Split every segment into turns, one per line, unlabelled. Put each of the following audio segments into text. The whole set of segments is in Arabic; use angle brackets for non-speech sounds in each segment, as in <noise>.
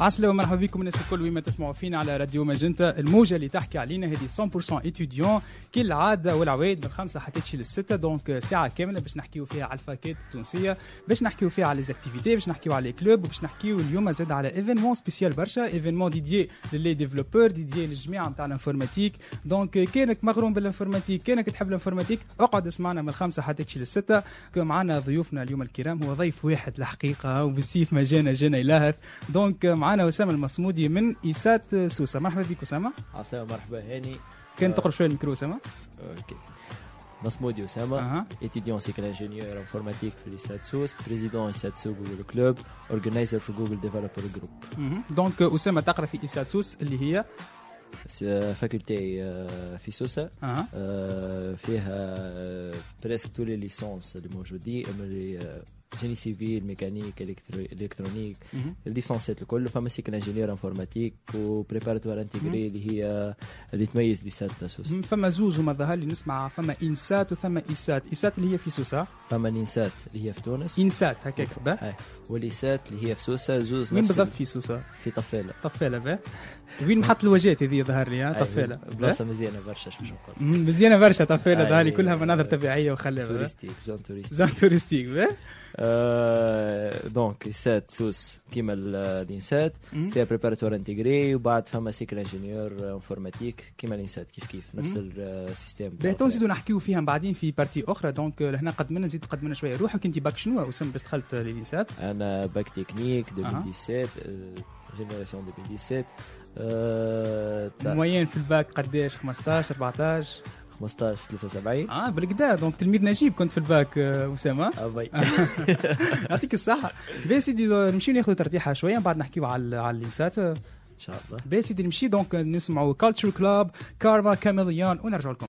عسلامة ومرحبا بكم الناس الكل وين ما تسمعوا فينا على راديو ماجنتا الموجة اللي تحكي علينا هذه 100% étudiant كالعادة والعوايد من خمسة حتى تشي للستة donc ساعة كاملة باش نحكيو فيها على الفاكات التونسية باش نحكيو فيها على les activités باش نحكيو على club وباش نحكيو اليوم زاد على événement spécial برشا événement dédié ل les développeurs dédié للجماعة نتاع ال informatique donc كانك مغروم بال informatique كانك تحب الانفورماتيك اقعد اسمعنا من الخمسة حتى تشي للستة معنا ضيوفنا اليوم الكرام هو ضيف واحد الحقيقة وبالسيف ما جانا جانا donc معنا اسامه المصمودي من إيسات سوسة. مرحبا بك أسامة.
عسلامة مرحبا هاني.
كان تقرب شوية الميكرو أسامة؟
OK. مصمودي
أها.
étudiant cycle ingénieur informatique في l'ISSAT Sousse président ISSAT Sousse Google Club organizer في Google Developer
Group. donc أسامة تقرأ في إيسات سوس اللي هي؟
faculté في سوسة.
أها.
آه، فيها presque toutes les licences اللي موجودين les génie civil mécanique électronique
مهم.
الليسونسات الكل فما cycle ingénieur informatique و préparatoire intégré اللي هي اللي تميز l'ISSAT تاع سوسه.
فما زوز وما ظهر لي نسمع فما INSAT وثم ISSAT ISSAT اللي هي في سوسه
فما l'INSAT اللي هي في تونس
INSAT هكاك باهي
و l'ISSAT اللي هي في سوسه زوز
وين بالضبط
ال-
في سوسه
في طفاله
طفاله باهي وين محط الوجات هذه ظهر لي طفاله؟
بلاصه مزيانه برشا باش نقول.
مزيانه برشا طفاله. ظهر لي كلها مناظر طبيعيه وخلابه؟
touristique
zone touristique zone؟
آه، donc l'ISSAT Sousse كيما ال
INSAT.
فيها préparatoire intégré وبعد فما cycle ingénieur informatique كيما ال INSAT كيف كيف نفس.
ال
système
باهي تو نزيدو نحكيو فيها بعدين في partie أخرى donc لهنا قد منا نزيد قد منا شوية روحك انت باك شنو اسامه باش دخلت ل
l'INSAT أنا bac technique 2017 génération 2017 آه، تاع
ال moyenne في الباك قداش 15 14
15 73
آه بالكدا donc تلميذ نجيب كنت في الباك آه، أسامة.
آه باهي. <laughs>
يعطيك الصحة. باهي سيدي نمشيو ناخذ ترتيحة شوية من بعد نحكيو على على l'INSAT
إن شاء الله.
باهي سيدي نمشي donc نسمعوا Culture Club Karma Chameleon ونرجعوا لكم.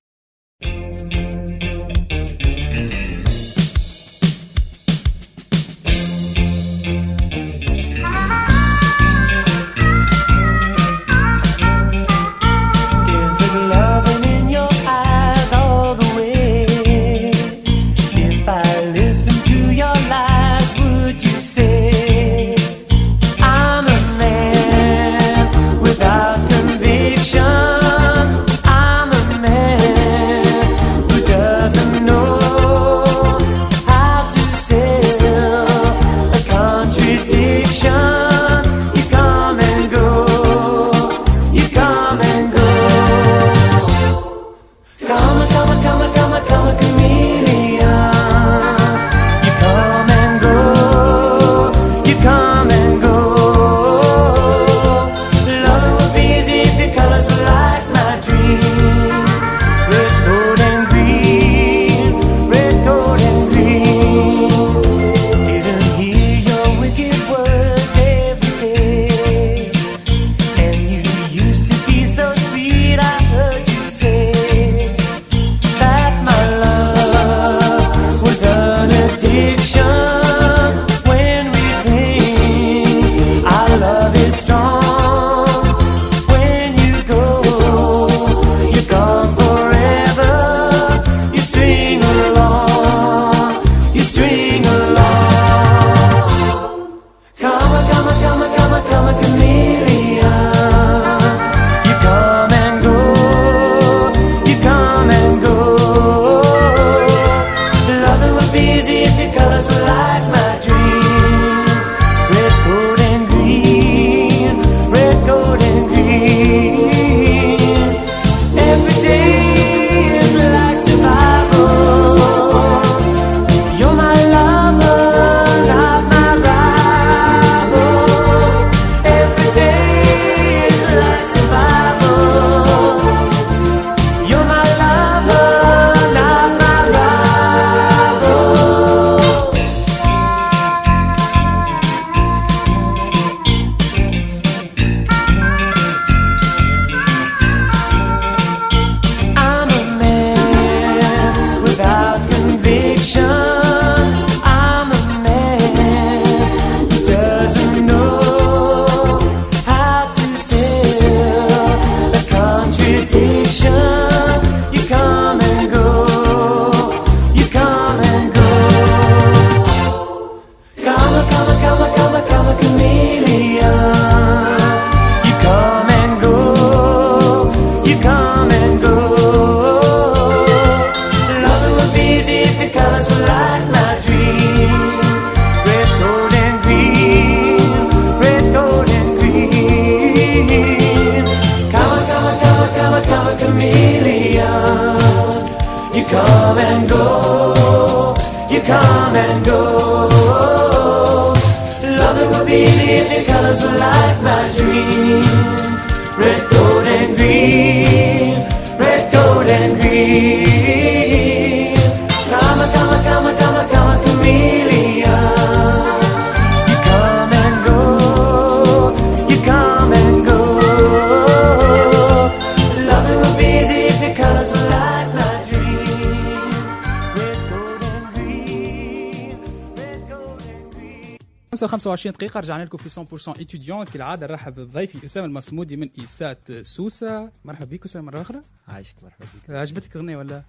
25 دقيقة رجعنا لكم في 100% étudiant كالعادة نرحب بضيفي أسامة المصمودي من إيسات سوسة. مرحبا بك أسامة مرة أخرى.
عايشك مرحبا بك.
عجبتك الأغنية ولا؟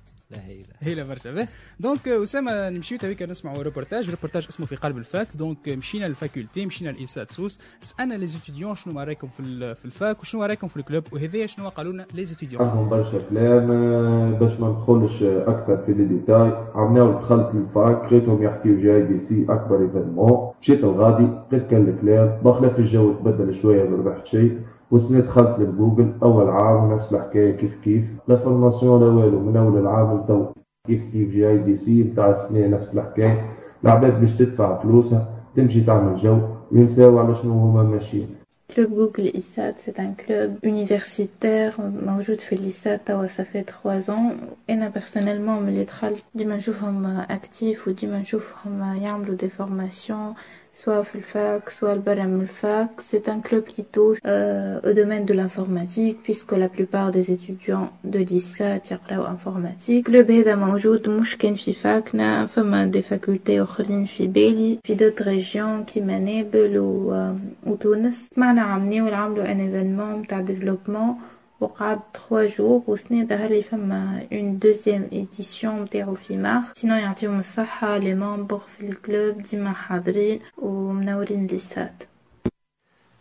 لا هايلة
هايلة برشا باهي donc اسامه نمشيو تويكا نسمعوا reportage reportage اسمه في قلب ال fac. donc مشينا لل faculté مشينا ل ISSAT Sousse سالنا les étudiants شنو رايكم في في ال fac؟ وشنو رايكم في ال club؟ وهذايا شنو قالوا لنا les étudiants
عندهم برشا كلام. آه، باش ما ندخلش أكثر في les détails عملناو دخلت لل fac لقيتهم يحكيو GDC أكبر événement. مشيت الغادي لقيت كان الكلام بخلاف الجو تبدل شوية ما ربحت شيء. والسنة دخلت لجوجل أول عام ونفس الحكاية كيف كيف. لا formation لا والو من أول العام لتو. كيف كيف GDC بتاع السنة نفس الحكاية العباد باش تدفع فلوسها تمشي تعمل جو وينساو على شنو هما ماشيين
Club Google ISSAT, c'est un club universitaire. موجود في الإسات توا ça fait trois ans. أنا personnellement ملي دخلت ديما نشوفهم actifs وديما نشوفهم يعملوا des formations. soit في الفاك soit برا من الفاك c'est un club qui touche euh, au domaine de l'informatique puisque la plupart des étudiants de l'ISAT يقراو informatique club هذا موجود مش كان في فاكنا فما des facultés أخرين في بالي في d'autres régions كيما نابل و وتونس معنا عملناو عملوا ان ايفينمون متاع ديفلوبمون وقعد 3 جور وسنة ظهر لي فما اون دوزيام ايديسيون متاعو في مارس سينو يعطيهم الصحة لي ممبر في الكلوب ديما حاضرين ومنورين ليسات
Issatsu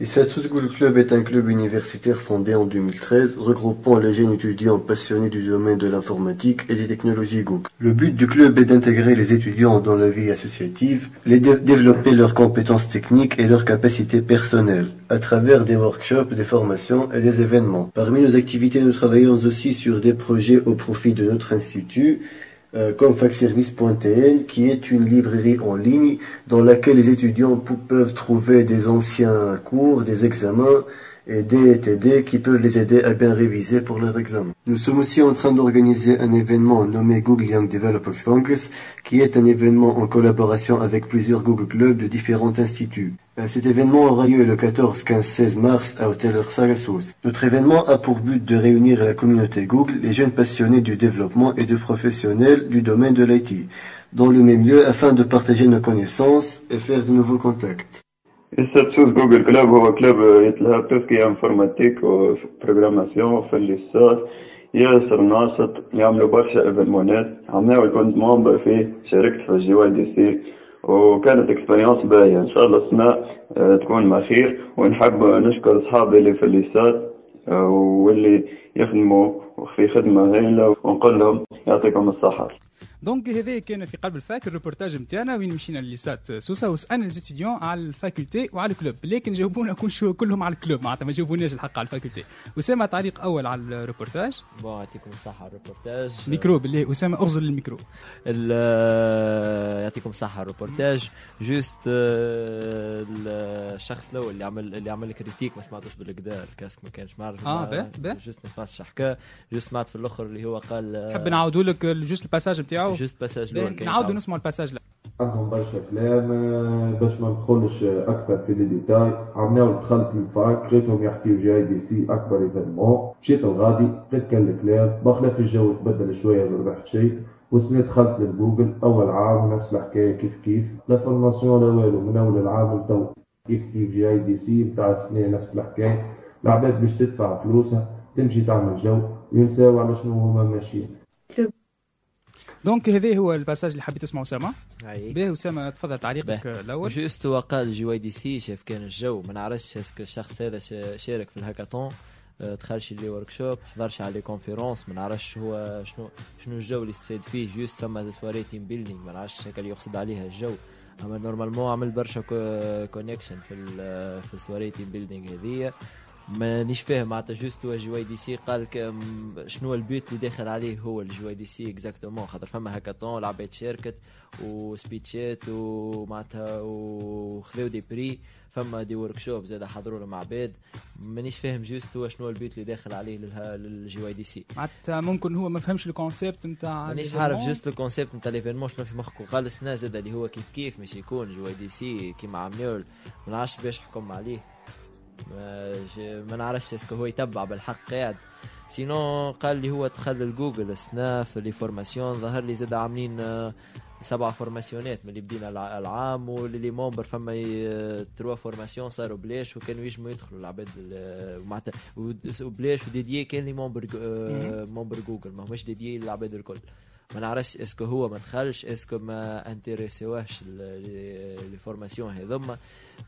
School Club est un club universitaire fondé en 2013, regroupant les jeunes étudiants passionnés du domaine de l'informatique et des technologies Google. Le but du club est d'intégrer les étudiants dans la vie associative, les dé- développer leurs compétences techniques et leurs capacités personnelles, à travers des workshops, des formations et des événements. Parmi nos activités, nous travaillons aussi sur des projets au profit de notre institut, comme facservice.tn, qui est une librairie en ligne dans laquelle les étudiants peuvent trouver des anciens cours, des examens et des qui peuvent les aider à bien réviser pour leur examen. Nous sommes aussi en train d'organiser un événement nommé Google Young Developers Congress, qui est un événement en collaboration avec plusieurs Google Clubs de différents instituts. Euh, Cet événement aura lieu le 14, 15, 16 mars à Hôtel Sarasous. Notre événement a pour but de réunir la communauté Google, les jeunes passionnés du développement et de professionnels du domaine de l'IT, dans le même lieu afin de partager nos connaissances et faire de nouveaux contacts.
ISSAT Sousse Google Club هو club يتلهى تركيا informatique و programmation في l'ISSAT ياسر ناشط يعملوا برشا ايفينمونات عملوا كنت membre فيه شاركت في ال GDC وكانت expérience باهية ان شاء الله آه، تكون مع خير ونحب نشكر اصحابي اللي في l'ISSAT واللي يخدموا في خدمة هايلة ونقول لهم يعطيكم الصحة
donc هذا كان في قلب ال fac ال reportage نتاعنا وين مشينا لليسات سوسه وسالنا les étudiants على ال faculté وعلى ال club لكن جاوبونا كل شو كلهم على ال club معناتها ما جاوبوناش الحق على ال faculté اسامه تعليق اول على ال
reportage bon يعطيكم الصحة على ال
reportage micro بالله اسامه اغزر الميكرو
ال- يعطيكم الصحة ال reportage juste الشخص الأول اللي عمل اللي عمل critique ما سمعتوش بالكدا ال casque ما كانش معرف
آه، باه، باه.
juste ما سمعتش juste سمعت في الأخر اللي هو قال
نحب نعاودوا لك juste ال
passage نتاعو juste passage
نعاودوا. نسمعوا ال passage لا.
عندهم برشا كلام باش ما ندخلش آه، أكثر في les détails. عملناو دخلت لل fac لقيتهم يحكيو جي آي دي سي أكبر événement. مشيت الغادي لقيت كان الكلام بخلاف الجو تبدل شوية ما ربحت شيء. والسنة دخلت لجوجل أول عام ونفس الحكاية كيف كيف. la formation لا والو من أول العام لتو كيف كيف جي آي دي سي بتاع السنة نفس الحكاية. العباد باش تدفع فلوسها تمشي تعمل جو وينساو على شنو هما ماشيين.
donc هذا هو ال passage اللي حبيت تسمعه اسامه. باهي اسامه تفضل تعليقك
باه.
الأول.
juste هو قال جي واي دي سي شاف كان الجو. ما نعرفش est-ce que الشخص هذا شا- شارك في الهاكاثون. آه، دخلش les workshops حضرش على les conférences ما نعرفش هو شنو شنو الجو اللي استفاد فيه. juste فما soirée team building ما نعرفش هكا اللي يقصد عليها الجو. أما normalement عمل برشا connection في في soirée team building هذيا. مانيش فاهم معناتها juste هو si قال لك شنو ال but اللي داخل عليه هو الجي دي سي exactement خاطر فما هاكاطون العباد شاركت و speechات ومعناتها وخذاو des prix فما des workshops زاد حضروا مع عباد. مانيش فاهم juste هو شنو ال but اللي داخل عليه واي دي سي
معناتها ممكن هو ما فهمش ال concept نتاع
مانيش عارف juste ال concept نتاع l'événement شنو في مخك وقال السنة زاد اللي هو كيف كيف مش يكون جوا دي سي كيما عملوا ما نعرفش باش حكم عليه. ما, ج- ما نعرفش est-ce que هو يتبع بالحق. قاعد sinon قال لي هو دخل الجوجل السنة في les formations ظهر لي زاد عاملين آه، سبعة formationات من اللي بدينا الع- العام و les membres فما trois formations صاروا بلاش وكانوا يجموا يدخلوا العباد ال- معناتها وبلاش و dédiées كان les membres آه، membres جوجل ما هماش dédiées للعباد الكل. ما نعرفش est-ce que هو ما دخلش est-ce que ما intéressيوهش les formations هذوما.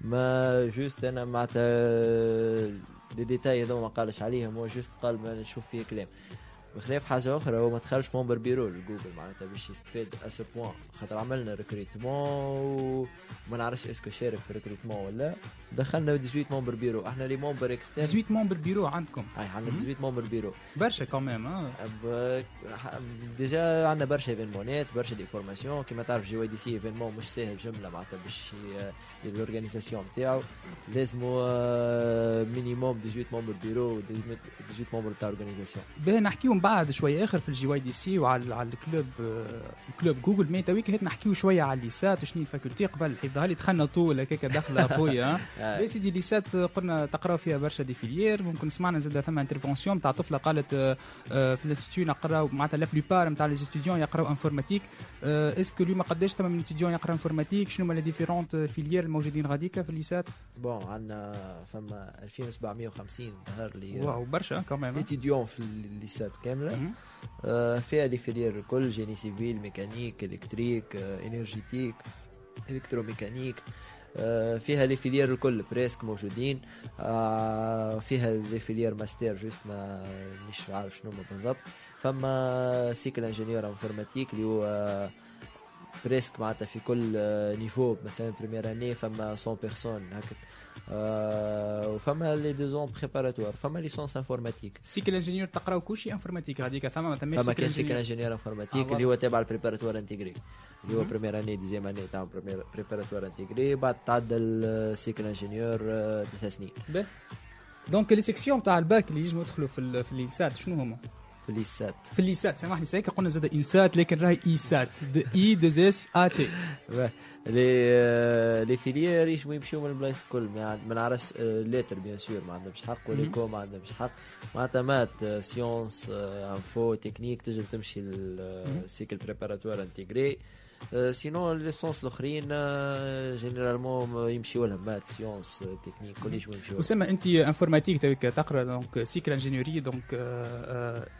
ما juste أنا معناتها دي ديتاي هذوما ما قالش عليهم هو juste قال ما نشوف فيه كلام. بخلاف حاجة أخرى هو ما دخلش membre bureau لجوجل معناتها باش يستفاد à ce point خاطر عملنا recrutement وما نعرفش est-ce que شارك في recrutement ولا دخلنا 18 membres bureau إحنا les membres externes
18 membres bureau عندكم.
هاي عندنا 18 membres bureau
برشا كمان
آه. déjà عندنا برشا événementات برشا des formations كيما تعرف جي واي دي سي événement مش ساهل جملة معناتها باش يدير ال organisation نتاعو لازمو آه، minimum 18 membres bureau 18 membres تاع organisation
باهي نحكيو بعد شوية آخر في الجي واي دي سي وعلى على ال club آه، ال club جوجل mais toi que هات نحكيو شوية على الليسات وشنو ال faculté قبل حيت ظهر لي. دخلنا طول هكاك دخلة <laughs> قوية.
آه.
باهي سيدي ليسات آه، قلنا تقراو فيها برشا des filières. ممكن سمعنا زاد ثم intervention تاع طفلة قالت آه، في ال institut نقراو معناتها la plupart نتاع les étudiants يقراو informatique est-ce que اليوم قداش ثم من ستوديون يقرا informatique شنو هما les différentes filières الموجودين غاديكا في الليسات؟
bon عندنا فما 2750 ظهر لي
واو برشا كمان
étudiants في الليسات كامله فيها les filières الكل génie civil mécanique électrique énergétique électromécanique فيها les filières الكل presque موجودين فيها لي فيلير master juste ما مش عارف شنو بالضبط فما cycle ingénieur informatique اللي هو presque معناتها في كل niveau مثلا première année فما 100 personnes هكا آه، وفما les deux ans préparatoires فما licence informatique
cycle ingénieur تقراو كلشي informatique هذيك ثم ما ثماش
فما
cycle
كان cycle
ingénieur
ingénieur
آه،
informatique
واضح.
اللي هو تابع ال préparatoire intégré اللي هو
مهم.
première année deuxième année تاع préparatoire intégré بعد تعدى ال cycle ingénieur آه، ثلاث سنين
باهي. donc les sections تاع الباك اللي يجموا يدخلوا في ال- في الليسات شنو هما؟
في الليسات
سامحني c'est que قلنا زاد INSAT لكن راهي ISSAT. I deux S
A T. les les filières يجموا يمشيو من البلايص الكل. ما نعرفش lettres bien sûr ما عندهمش حق. وليكو ما عندهمش حق. معناتها maths sciences info technique تجم تمشي
مهم.
لل cycle préparatoire intégré sinon ال licences الاخرين généralement يمشيو لهم maths sciences technique كل يجموا يمشيو لهم.
وسما انت informatique toi que تقرا donc cycle ingénieurie donc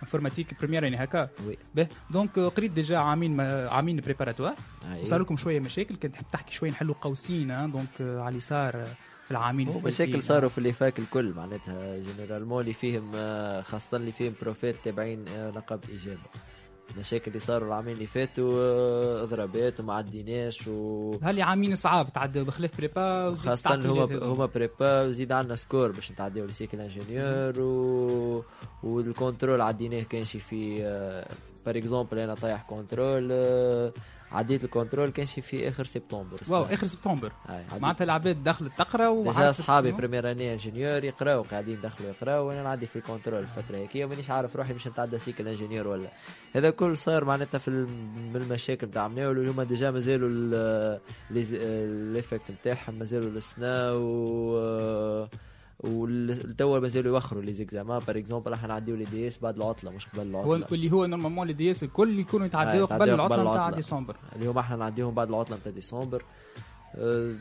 informatique première يعني هكا oui donc قريت déjà عامين عامين
préparatoire.
صار لكم شوية مشاكل كنت تحب تحكي شوية نحلوا قوسين donc على اليسار في العامين.
مشاكل صاروا في les facs الكل معناتها généralement اللي فيهم خاصة اللي فيهم profs تابعين نقابة إجابة المشاكل اللي صاروا العامين اللي فاتوا آه، ضربات وما عديناش و
هل عامين صعاب تعدوا بخلاف prépa
خاصة هما. هما prépa وزيد عندنا score باش نتعديو ل cycle ingénieur و... وال contrôle عديناه كانش في par exemple أنا طايح contrôle آه، عديت ال contrôle كانش في آخر سبتمبر
واو. آخر سبتمبر
عديت.
معناتها العباد دخلت تقرا
déjà
أصحابي؟
بريمير أني انجينيور يقراو قاعدين دخلوا يقراو وأنا نعدي في ال contrôle الفترة هيك مانيش عارف روحي باش نتعدى cycle ingénieur ولا هذا كل صار معناتها في المشاكل بتاع عملنا واللي هما déjà مازالوا ال effet نتاعهم مازالوا السنا و والتوا مازالوا يوخروا les examens par exemple إحنا نعديو les DS بعد العطلة مش قبل
هو
العطلة.
اللي هو normalement les DS الكل يكونوا يتعداو
آه،
قبل
العطلة
نتاع. ديسمبر.
اليوم إحنا نعديهم بعد العطلة نتاع ديسمبر.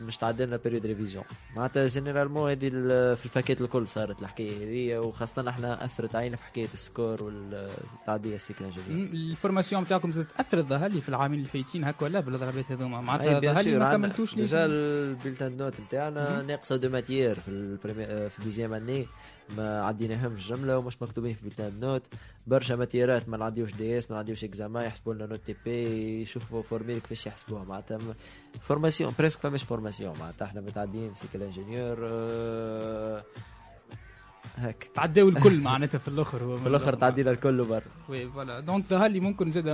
مش تعدي لنا période révision معناتها généralement هذه في الفاكات الكل صارت الحكاية هذه وخاصة إحنا أثرت علينا في حكاية ال score والتعدية ال
cycle ingénieur ال formation نتاعكم زادت اثرت ظهر لي في العامين اللي فايتين هكا ولا بالضربات هذوما. معناتها ظهر لي ما كملتوش
déjà
les
ال bulletins notes
نتاعنا.
ناقصة deux matières في ال premi- آه، في deuxième année ما عديناهمش جملة ومش مكتوبين في bulletins notes. برشا ماتيرات ما نعديوش DS ما نعديوش examen يحسبوا لنا note TP يشوفوا formule كيفاش يحسبوها. معناتها formation presque فماش formation معناتها. إحنا متعدين cycle ingénieur آه، هيك.
تعداو الكل معناتها في الآخر هو.
في الآخر تعدينا الكل برا.
Oui voilà. Donc ظهر لي ممكن زاد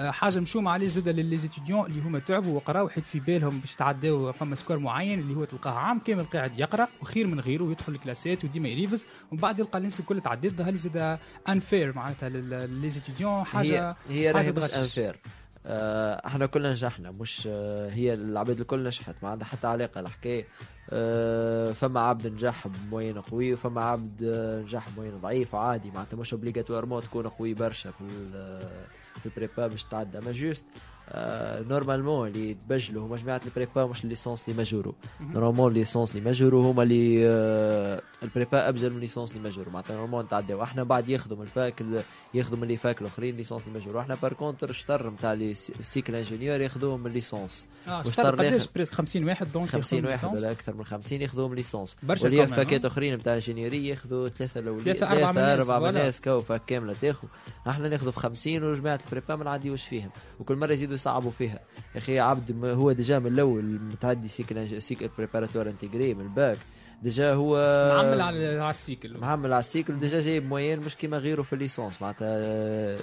آه، حاجة مشومة عليه زاد les étudiants اللي هما تعبوا وقراوا حيت في بالهم باش يتعداو فما score معين اللي هو تلقاه عام كامل قاعد يقرأ وخير من غيره ويدخل الكلاسات وديما يريفز. ومن بعد يلقى الناس الكل تعدات ظهر لي زاد unfair معناتها les étudiants حاجة
هي هي راهي مش. unfair إحنا كلنا نجحنا مش آه هي العباد الكل نجحت ما عندها حتى علاقه الحكاية. آه فما عبد نجح ب moyenne قوي وفما عبد آه، نجح ب moyenne ضعيف عادي معناتها مش obligatoirement تكون قوي برشا في في ال prépa باش تعدى. mais juste آه normalement اللي تبجلوا هما جماعة ال prépa مش ال licence les majorants normalement ال licence les majorants هما اللي آه ال prépa أبجل من ال licence les majorants معناتها normalement تعداو إحنا بعد ياخذوا من الفاك من les facs الاخرين licence les majorants إحنا par contre الشطر نتاع les cycles ingénieur ياخذوهم من
licence
آه
اشترى قداش. presque 50 واحد donc
50
ياخذون
واحد. ولا أكثر من 50 ياخذوهم licence
برشا
واللي فاكات
آه.
آخرين نتاع ingénierie ياخذوا ثلاثة الاولين
ثلاثة، أربعة من. الناس
كو fac كامله تاخذ إحنا ناخذوا في 50 وجماعة ال prépa ما نعديوش فيهم وكل مرة يزيدوا يصعبوا فيها. يا أخي عبد هو déjà من الأول متعدي cycle cycle préparatoire intégré من ال bac. déjà هو
معمل على ال cycle.
معمل على ال cycle déjà جايب moyenne مش كيما غيره في ال licence معناتها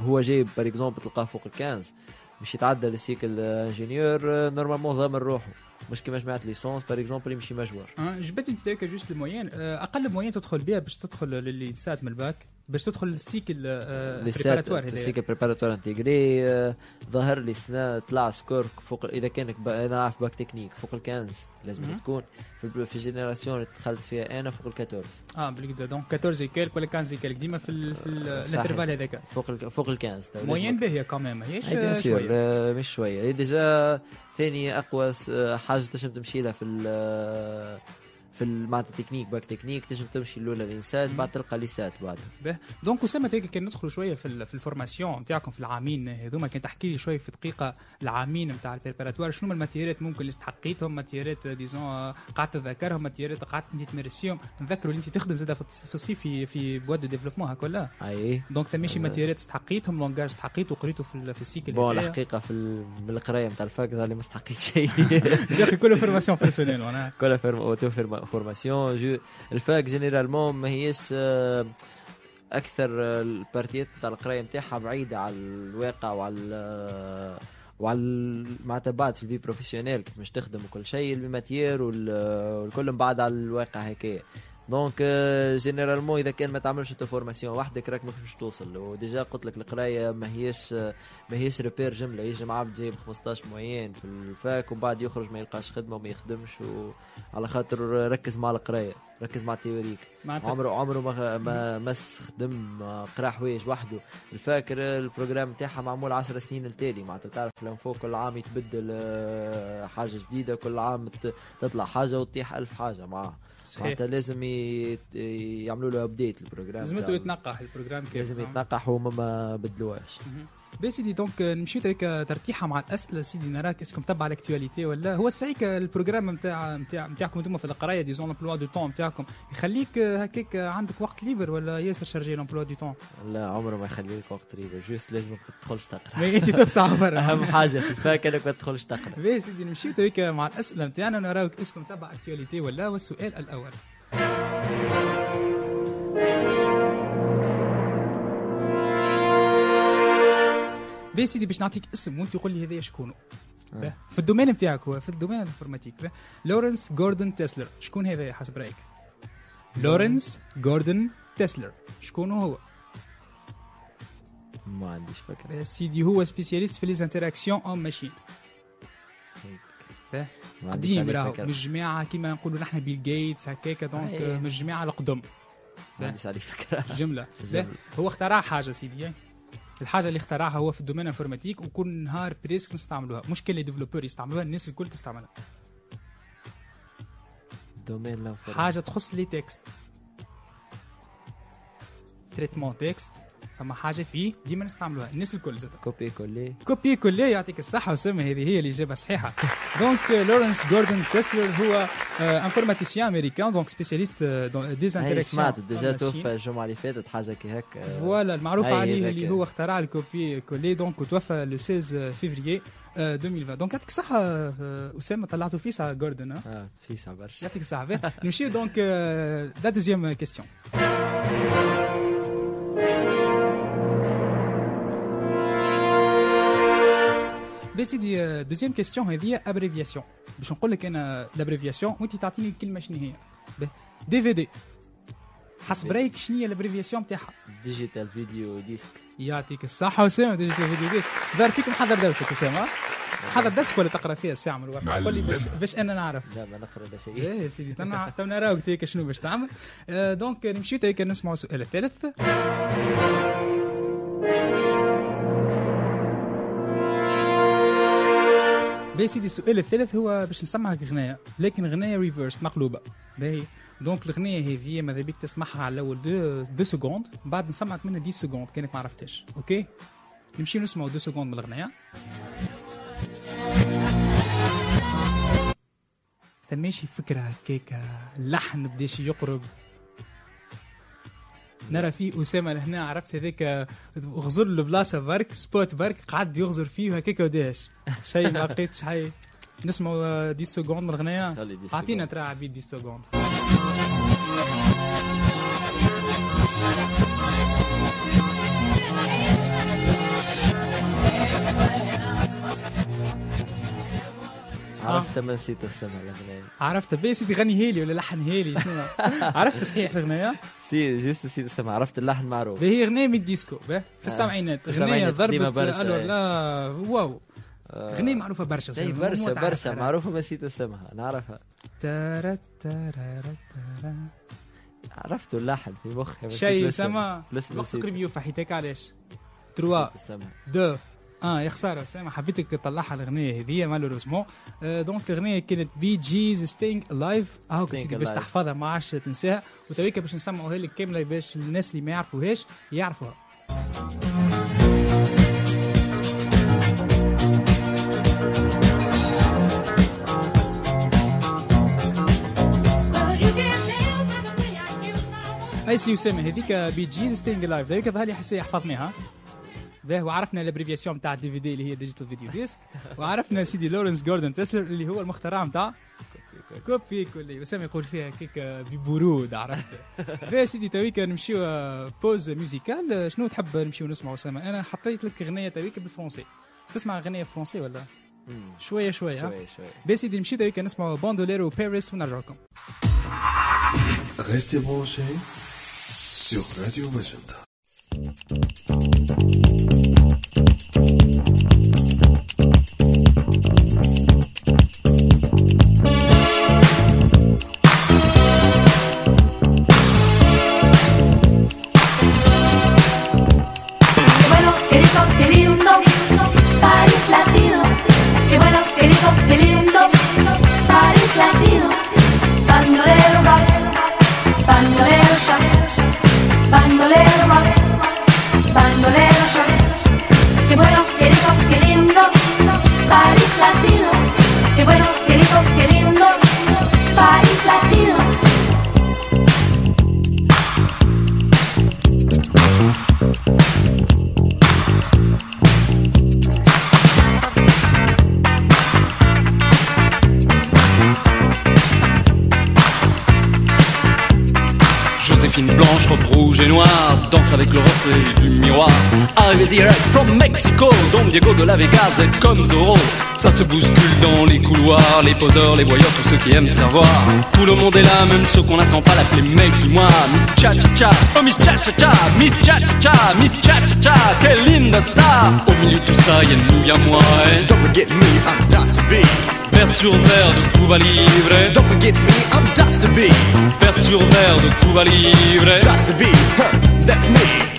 هو جايب par exemple تلقاه فوق ال quinze باش يتعدى لل cycle ingénieur normalement ضامن روحه. مش كيما جماعة licence par exemple يمشي
آه، جبت انت ذاك juste ال moyenne أقل moyenne تدخل بها باش تدخل ل l'ISSAT من الباك باش تدخل لل cycle
préparatoire.
ال
cycle préparatoire intégré آه، ظهر لي سنة طلع score فوق إذا كانك. أنا عارف bac technique فوق ال quinze
لازم.
تكون. في, في ال génération اللي دخلت فيها أنا فوق ال 14
آه بالكدا donc 14 quelque ولا 15 quelque ديما في ال- ال-.
ال
intervalle هذاك.
فوق ال... فوق تو لازم
moyenne باهيه كمان ماهيش
أي
bien
sûr
شوية
آه، مش شوية. déjà ثاني أقوى حاجة تنجم تمشي لها في في ال- معناتها technique bac technique تنجم تمشي الاولى l'INSAT بعد تلقى l'ISSAT بعد.
به. donc اسامه هيك كان ندخلوا شوية في في ال formation نتاعكم في العامين هذوما كان تحكي لي شوية في دقيقة العامين نتاع ال préparatoire شنو هما الماتيريات ممكن اللي استحقيتهم ماتيريات disons قعدت تذكرهم ماتيريات قعدت انت تمارس فيهم نذكروا اللي انت تخدم زاد في الصيف في في boîte de développement هكا ولا؟
أي.
donc ثماشي
آه.
ماتيريات استحقيتهم langage استحقيتوا قريتوا في في ال
cycle
bon.
الحقيقة في ال- بالقرايه نتاع الفاك ظهر لي ما استحقيت شيء <laughs>
يا <laughs> أخي كله formation personnelle
كلها form- formation الفاك généralement ما هيش أكثر البارتيات نتاع القرايه نتاعها بعيده على الواقع وعلى وعلى معناتها بعد في ال vie professionnelle كيفاش تخدم وكل شيء ال matière وال- والكل بعد على الواقع هكايا donc généralement إذا كان ما تعملش انت formation وحدك راك ما فيش توصل. و déjà قلت لك القراية ما هيش ما هيش repère جملة. يجي عبد جايب 15 moyenne في الفاك وبعد يخرج ما يلقاش خدمة وما يخدمش وعلى خاطر ركز مع القراية. ركز مع ال théorique.
معناتها
عمره عمره ما ما مس خدم قرا حوايج وحده. الفاك ال programme نتاعها معمول 10 سنين التالي معناتها تعرف ال info كل عام يتبدل آه، حاجة جديدة كل عام تطلع حاجة وتطيح ألف حاجة
صحيح.
معناتها لازم يعملوا له update ال
programme
نتاعو.
يتنقح ال programme
لازم
فهمت؟
يتنقح وما ما بدلوهاش.
بي سيدي donc نمشيو هيك ترتيحة مع الأسئلة سيدي نراك est-ce que متبع ال actualité ولا؟ هو صحيح ال programme نتاع نتاع نتاعكم أنتم في القراية disons l'emploi du temps نتاعكم يخليك هكاك عندك وقت libre ولا ياسر chargé l'emploi du temps
لا عمره ما يخلي لك وقت libre juste لازمك ما تدخلش تقرأ.
ما انت تفسع برا.
أهم حاجة في الفاك انك ما تدخلش تقرأ. <laughs>
بي سيدي نمشيو هيك مع الأسئلة نتاعنا نراوك est-ce que متبع actualité ولا؟ والسؤال الأول. بي سيدي باش نعطيك اسم وانت تقول لي هذايا شكونه باه. في ال domaine نتاعك هو في ال domaine ال informatique. لورنس جوردن تسلر شكون هذا حسب رأيك؟ لورنس جوردن تسلر شكون هو؟
ما عنديش
فكرة. سيدي هو spécialiste في les interactions
homme machine.
قديم راهو من الجماعه كيما نقولوا نحن بيل جيتس هكاك donc
أيه.
من الجماعه القدم.
ما عنديش عليه
فكرة.
جملة.
هو اخترع حاجة سيدي إيه؟ الحاجة اللي اخترعها هو في ال domaine informatique وكل نهار presque نستعملوها. مش كل développeur يستعملوها الناس الكل تستعملها.
domaine
حاجة تخص les textes. traitement texte. فما حاجة فيه ديما نستعملوها الناس الكل زاد copier-coller. copier-coller يعطيك الصحة وسامة هذه هي الإجابة الصحيحة donc لورنس جوردن تسلر هو informaticien américain donc spécialiste dans
des
interactions
سمعت déjà توفى الجمعه اللي فاتت حاجة كي آه،
voilà المعروف
هاي
عليه. اللي هو اخترع ال copier-coller donc وتوفى le 16 فيفري 2020 donc يعطيك الصحة آه، أسامة طلعتوا فيس على جوردن؟
آه. في ساعة برشا.
يعطيك الصحة. نمشيو donc la deuxième question سيدي deuxième question هذه abréviation باش نقول لك أنا l'abréviation وانت تعطيني الكلمة شنو هي؟ DVD. حسب رأيك شنو هي ال abréviation تاعها
digital video disc
يعطيك الصحة أسامة digital video disc ظهر فيك محضر درسك أسامة محضر درسك ولا تقرأ فيها الساعة من الوقت قول لي باش, باش أنا نعرف.
لا ما نقرأ لا شيء.
إيه يا سيدي تونا تونا نراوك تيك شنو باش تعمل. آه، donc نمشيو تيك نسمعوا السؤال الثالث باهي سيدي السؤال الثالث هو باش نسمعك غناية. لكن غناية reverse مقلوبة. باهي. donc الغنية هذه ماذا بيك تسمعها على الأول deux, deux secondes بعد نسمعك منها 10 secondes كأنك ما عرفتش OK نمشيو نسمعوا deux secondes من الغناية. ثماشي فكرة هكاك اللحن بداش يقرب. نرى فيه أسامة لهنا عرفت هذاك غزر له بلاصة برك spot برك قعد يغزر فيه هكاك وداش. شيء ما لقيتش حي نسمعوا 10 secondes من
10
أعطينا ترى عبيد 10 secondes.
عرفت ما نسيت السمع الأغنية
عرفت بيه سيدي غني هيلي ولا لحن هيلي شنو عرفت صحيح الأغنية
سي جوست نسيت السمع عرفت اللحن معروف
هي أغنية من الديسكو باه في السبعينات
قديمة
ضربت
إيه.
لا واو
آه،
أغنية معروفة برشا
اي برشا برشا. معروفه ما نسيت اسمها نعرفها. عرفت اللحن في مخي
شيء. سما وقت
نسيت.
ريفيو فحيتك علاش تروا
نسيت السمع
دو آه يا خسارة سامع حبيتك تطلعها الأغنية هذه malheureusement آه donc الأغنية كانت Bee Gees Stayin'
Alive
أهو باش. تحفظها ما عادش تنساها. وتويك باش نسمعوها لك كاملة باش الناس اللي ما يعرفوهاش يعرفوها. اي سي اسامه هذيك Bee Gees Stayin' Alive هذيك ظهر لي حسي حفظناها باهي وعرفنا ال abréviation تاع ال DVD اللي هي digital video disc وعرفنا سيدي لورنس جوردن تسلر اللي هو المخترع نتاع copier-coller اسامه يقول فيها كيك ببرود عرفت باهي سيدي تويك نمشيو pause musicale شنو تحب نمشيو نسمعوا اسامه أنا حطيت لك اغنيه تويك بالفرنسي تسمع اغنيه فرنسي ولا. شوية شوية ها؟
شوي شوي
باهي سيدي نمشي تويك نسمعوا Bandolero Paris ونرجع لكم
Restez branchés sur Radio Magenta.
Bandolero rock, bandolero shock, bandolero rock, bandolero shock.
Noire, danse avec le reflet du miroir. Arrivé direct from Mexico, Don Diego de la Vegas est comme Zorro. Ça se bouscule dans les couloirs, les poseurs, les voyeurs, tous ceux qui aiment se revoir. Tout le monde est là, même ceux qu'on n'attend pas l'appeler mec du mois. Miss Cha Cha Cha, oh Miss Cha Cha Cha, Miss Cha Cha Cha, Miss Cha Cha Cha, quelle linda star. Au milieu de tout ça, y'a nous, y'a moi. hein.
Don't forget me, I'm Dr. B.
Vers sur verre de Cuba Libre.
Don't forget me, I'm Dr. B.
Vers sur verre de Cuba Libre.
Dr. B, huh, that's me.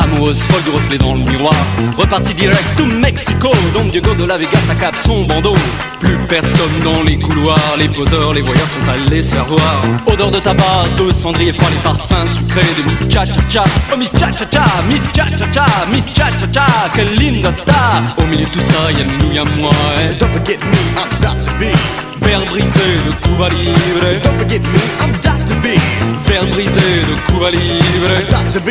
Amoureuse folle du reflet dans le miroir. Reparti direct to Mexico, Don Diego de la Vega s'accable son bandeau. Plus personne dans les couloirs, les poseurs, les voyeurs sont allés se faire voir. Odeur de tabac, de cendrier froid, les parfums sucrés de Miss Cha Cha Cha. Oh Miss Cha Cha Cha, Miss Cha Cha Cha, Miss Cha Cha Cha, quelle linda star. Au milieu de tout ça, y'a nous, y'a moi. eh.
Don't forget me, I'm Dr. B.
Verre brisé de Cuba Libre.
Don't forget me, I'm Dr. B.
Verre brisé de Cuba Libre.
Dr. B,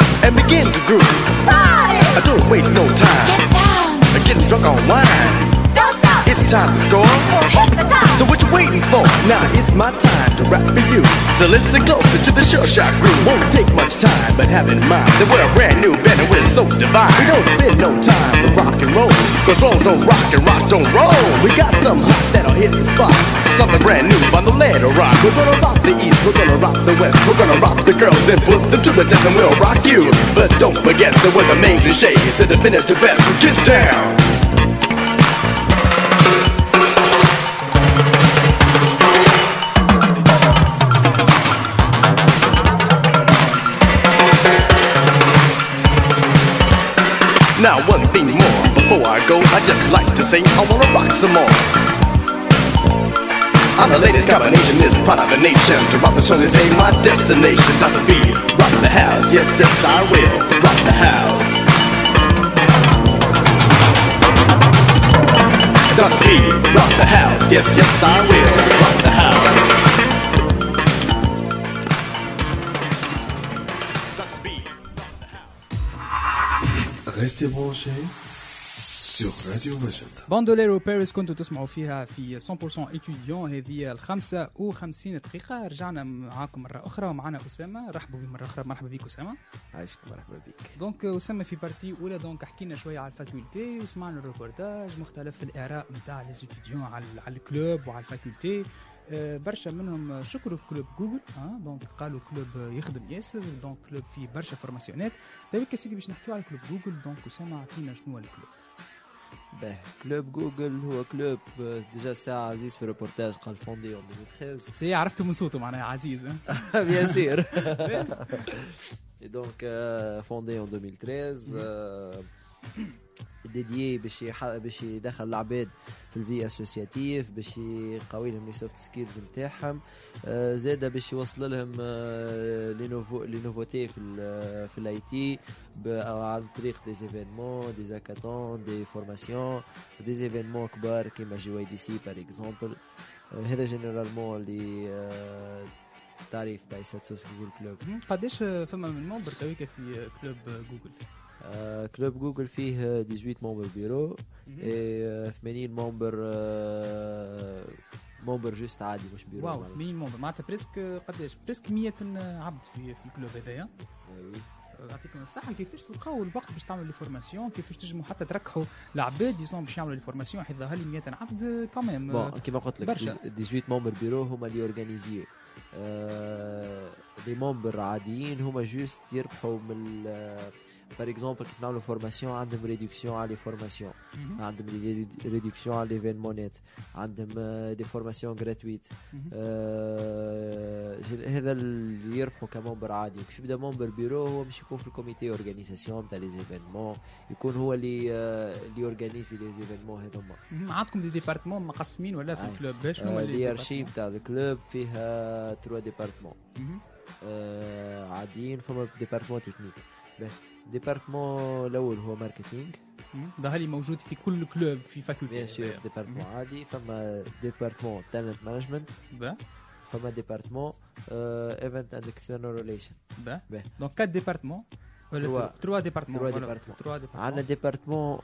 and begin to groove.
Party.
I don't waste no time.
Get down.
Getting drunk on wine.
Don't stop.
It's time to score. So what you waiting for? Now it's my time to rap for you. So listen closer to the sure shot groove. Won't take much time, but have in mind that we're a brand new band and we're so divine. We don't spend no time to rock and roll. Cause roll don't rock and rock don't roll. We got some hot that'll hit the spot. Something brand new on the lead rock. We're gonna rock the east, we're gonna rock the west. We're gonna rock the girls and put them to the test and we'll rock you. But don't forget that we're the main cliche. The definitive best. Get down. Now one thing more before I go, I just like to say I wanna rock some more. I'm the latest combination, this part of the nation. To rock the show is ain't my destination. Dr. B, rock the house, yes, yes, I will. Rock the house. Dr. B, rock the house, yes, yes, I will. Rock
Restez branchés sur Radio Magenta.
Bandolero Paris كنتوا تسمعوا فيها في 100% étudiant هذه الخمسة و50 دقيقة رجعنا معاكم مرة أخرى ومعنا أسامة رحبوا بي مرة أخرى مرحبا بك أسامة
عايشك مرحبا بك
دونك أسامة في partie أولى donc حكينا شوية على ال faculté وسمعنا الروبورتاج مختلف الآراء نتاع les étudiants على على ال club وعلى ال faculté برشا منهم شكروا club جوجل آه donc قالوا club يخدم ياسر donc club فيه برشا formation ات دابا سيدي باش نحكيو على club جوجل donc اسامه اعطينا شنو هو ال club؟
به club جوجل هو club آه، déjà ساعة عزيز في الريبورتاج قال fondé en 2013
سي عرفته من صوته معناها عزيز <laughs> <laughs>
donc, euh, fondé en 2013, dédié باش باش يدخل العباد في ال vie associative باش يقوي لهم les soft skills نتاعهم. آه، زاده باش يوصل لهم آه، les nouveau les nouveautés في ال في ال IT عن طريق des événements des hackathons des formations des événements كبار كيما GYDC par exemple هذا généralement اللي آه، التعريف تاع ساتسو في جوجل club
قداش فما من membre تويكا في club جوجل
club جوجل فيه 18 membres bureau اي 80 membres آه، membre juste عادي مش bureau
wow
معناها.
80 membres. معناتها presque قداش presque 100 عبد في في ال club هذايا.
آه،.
يعطيكم الصحة. كيفاش تلقاو الوقت باش تعملوا les formations كيفاش تنجموا حتى تركحوا العباد disons باش يعملوا les formations حيت ظهر لي 100 عبد كمان
bon كيما قلت لك
برشا.
18 membres bureau هما اللي organisi و les membres عاديين هما juste يربحوا من par exemple كيف نعملوا formation عندهم réduction على les
formations.
عندهم réduction على l'événement ات عندهم des formations
gratuites.
هذا اللي يربحوا كممبر عادي كيف يبدا membre بيرو هو مش يكون في ال comité organisation تاع les événements يكون هو اللي اللي organise les événements هذوما.
عندكم des départements مقسمين ولا في.
ال
club باش شنو
les archives تاع ال club فيها trois départements
مهم.
آه، عاديين فما département technique département الأول هو marketing
مهم. ظهر لي موجود في كل club في faculté
bien sûr département عادي فما département talent management
با
فما département event and external relation
با
به.
donc 4 départements ولا trois
départements
trois. départements.
عندنا département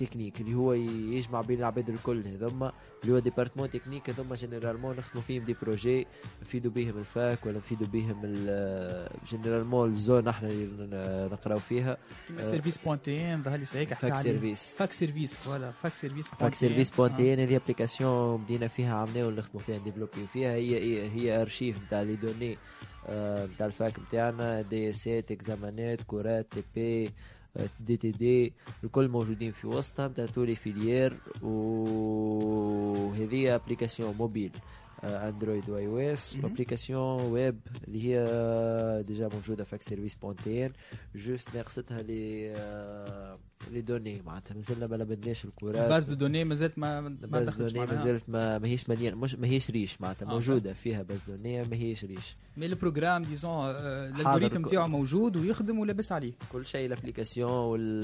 technique اللي هو يجمع بين العباد الكل هذوما اللي هو département technique هذوما généralement نخدموا فيهم des projets نفيدوا بهم ال fac ولا نفيدوا بهم ال- généralement ال zone إحنا اللي نقراو فيها
كيما
service
point TN ظهر لي سعيك
fac service
fac service voilà fac service
fac service point TN هذه application بدينا فيها عملنا ونخدموا فيها développer فيها هي هي, هي archive نتاع les données نتاع ال fac نتاعنا DS اكزامانات كورات TP des TD الكل موجودين في وسطها نتاع toutes les filières وهذه application mobile Android و iOS
مهم.
و application web اللي هي déjà موجوده fac service point TN juste ناقصتها les آه، les données معناتها مازلنا ما لبدناش الكورات.
base de données مازالت ما ما
base
données.
مازالت ما ماهيش مليان مش ماهيش riche معناتها
آه،
موجودة فيها base données ماهيش riche.
mais ال programme disons ال algorithme
كل-
تاعو موجود ويخدم ولابس عليه.
كل شيء ال application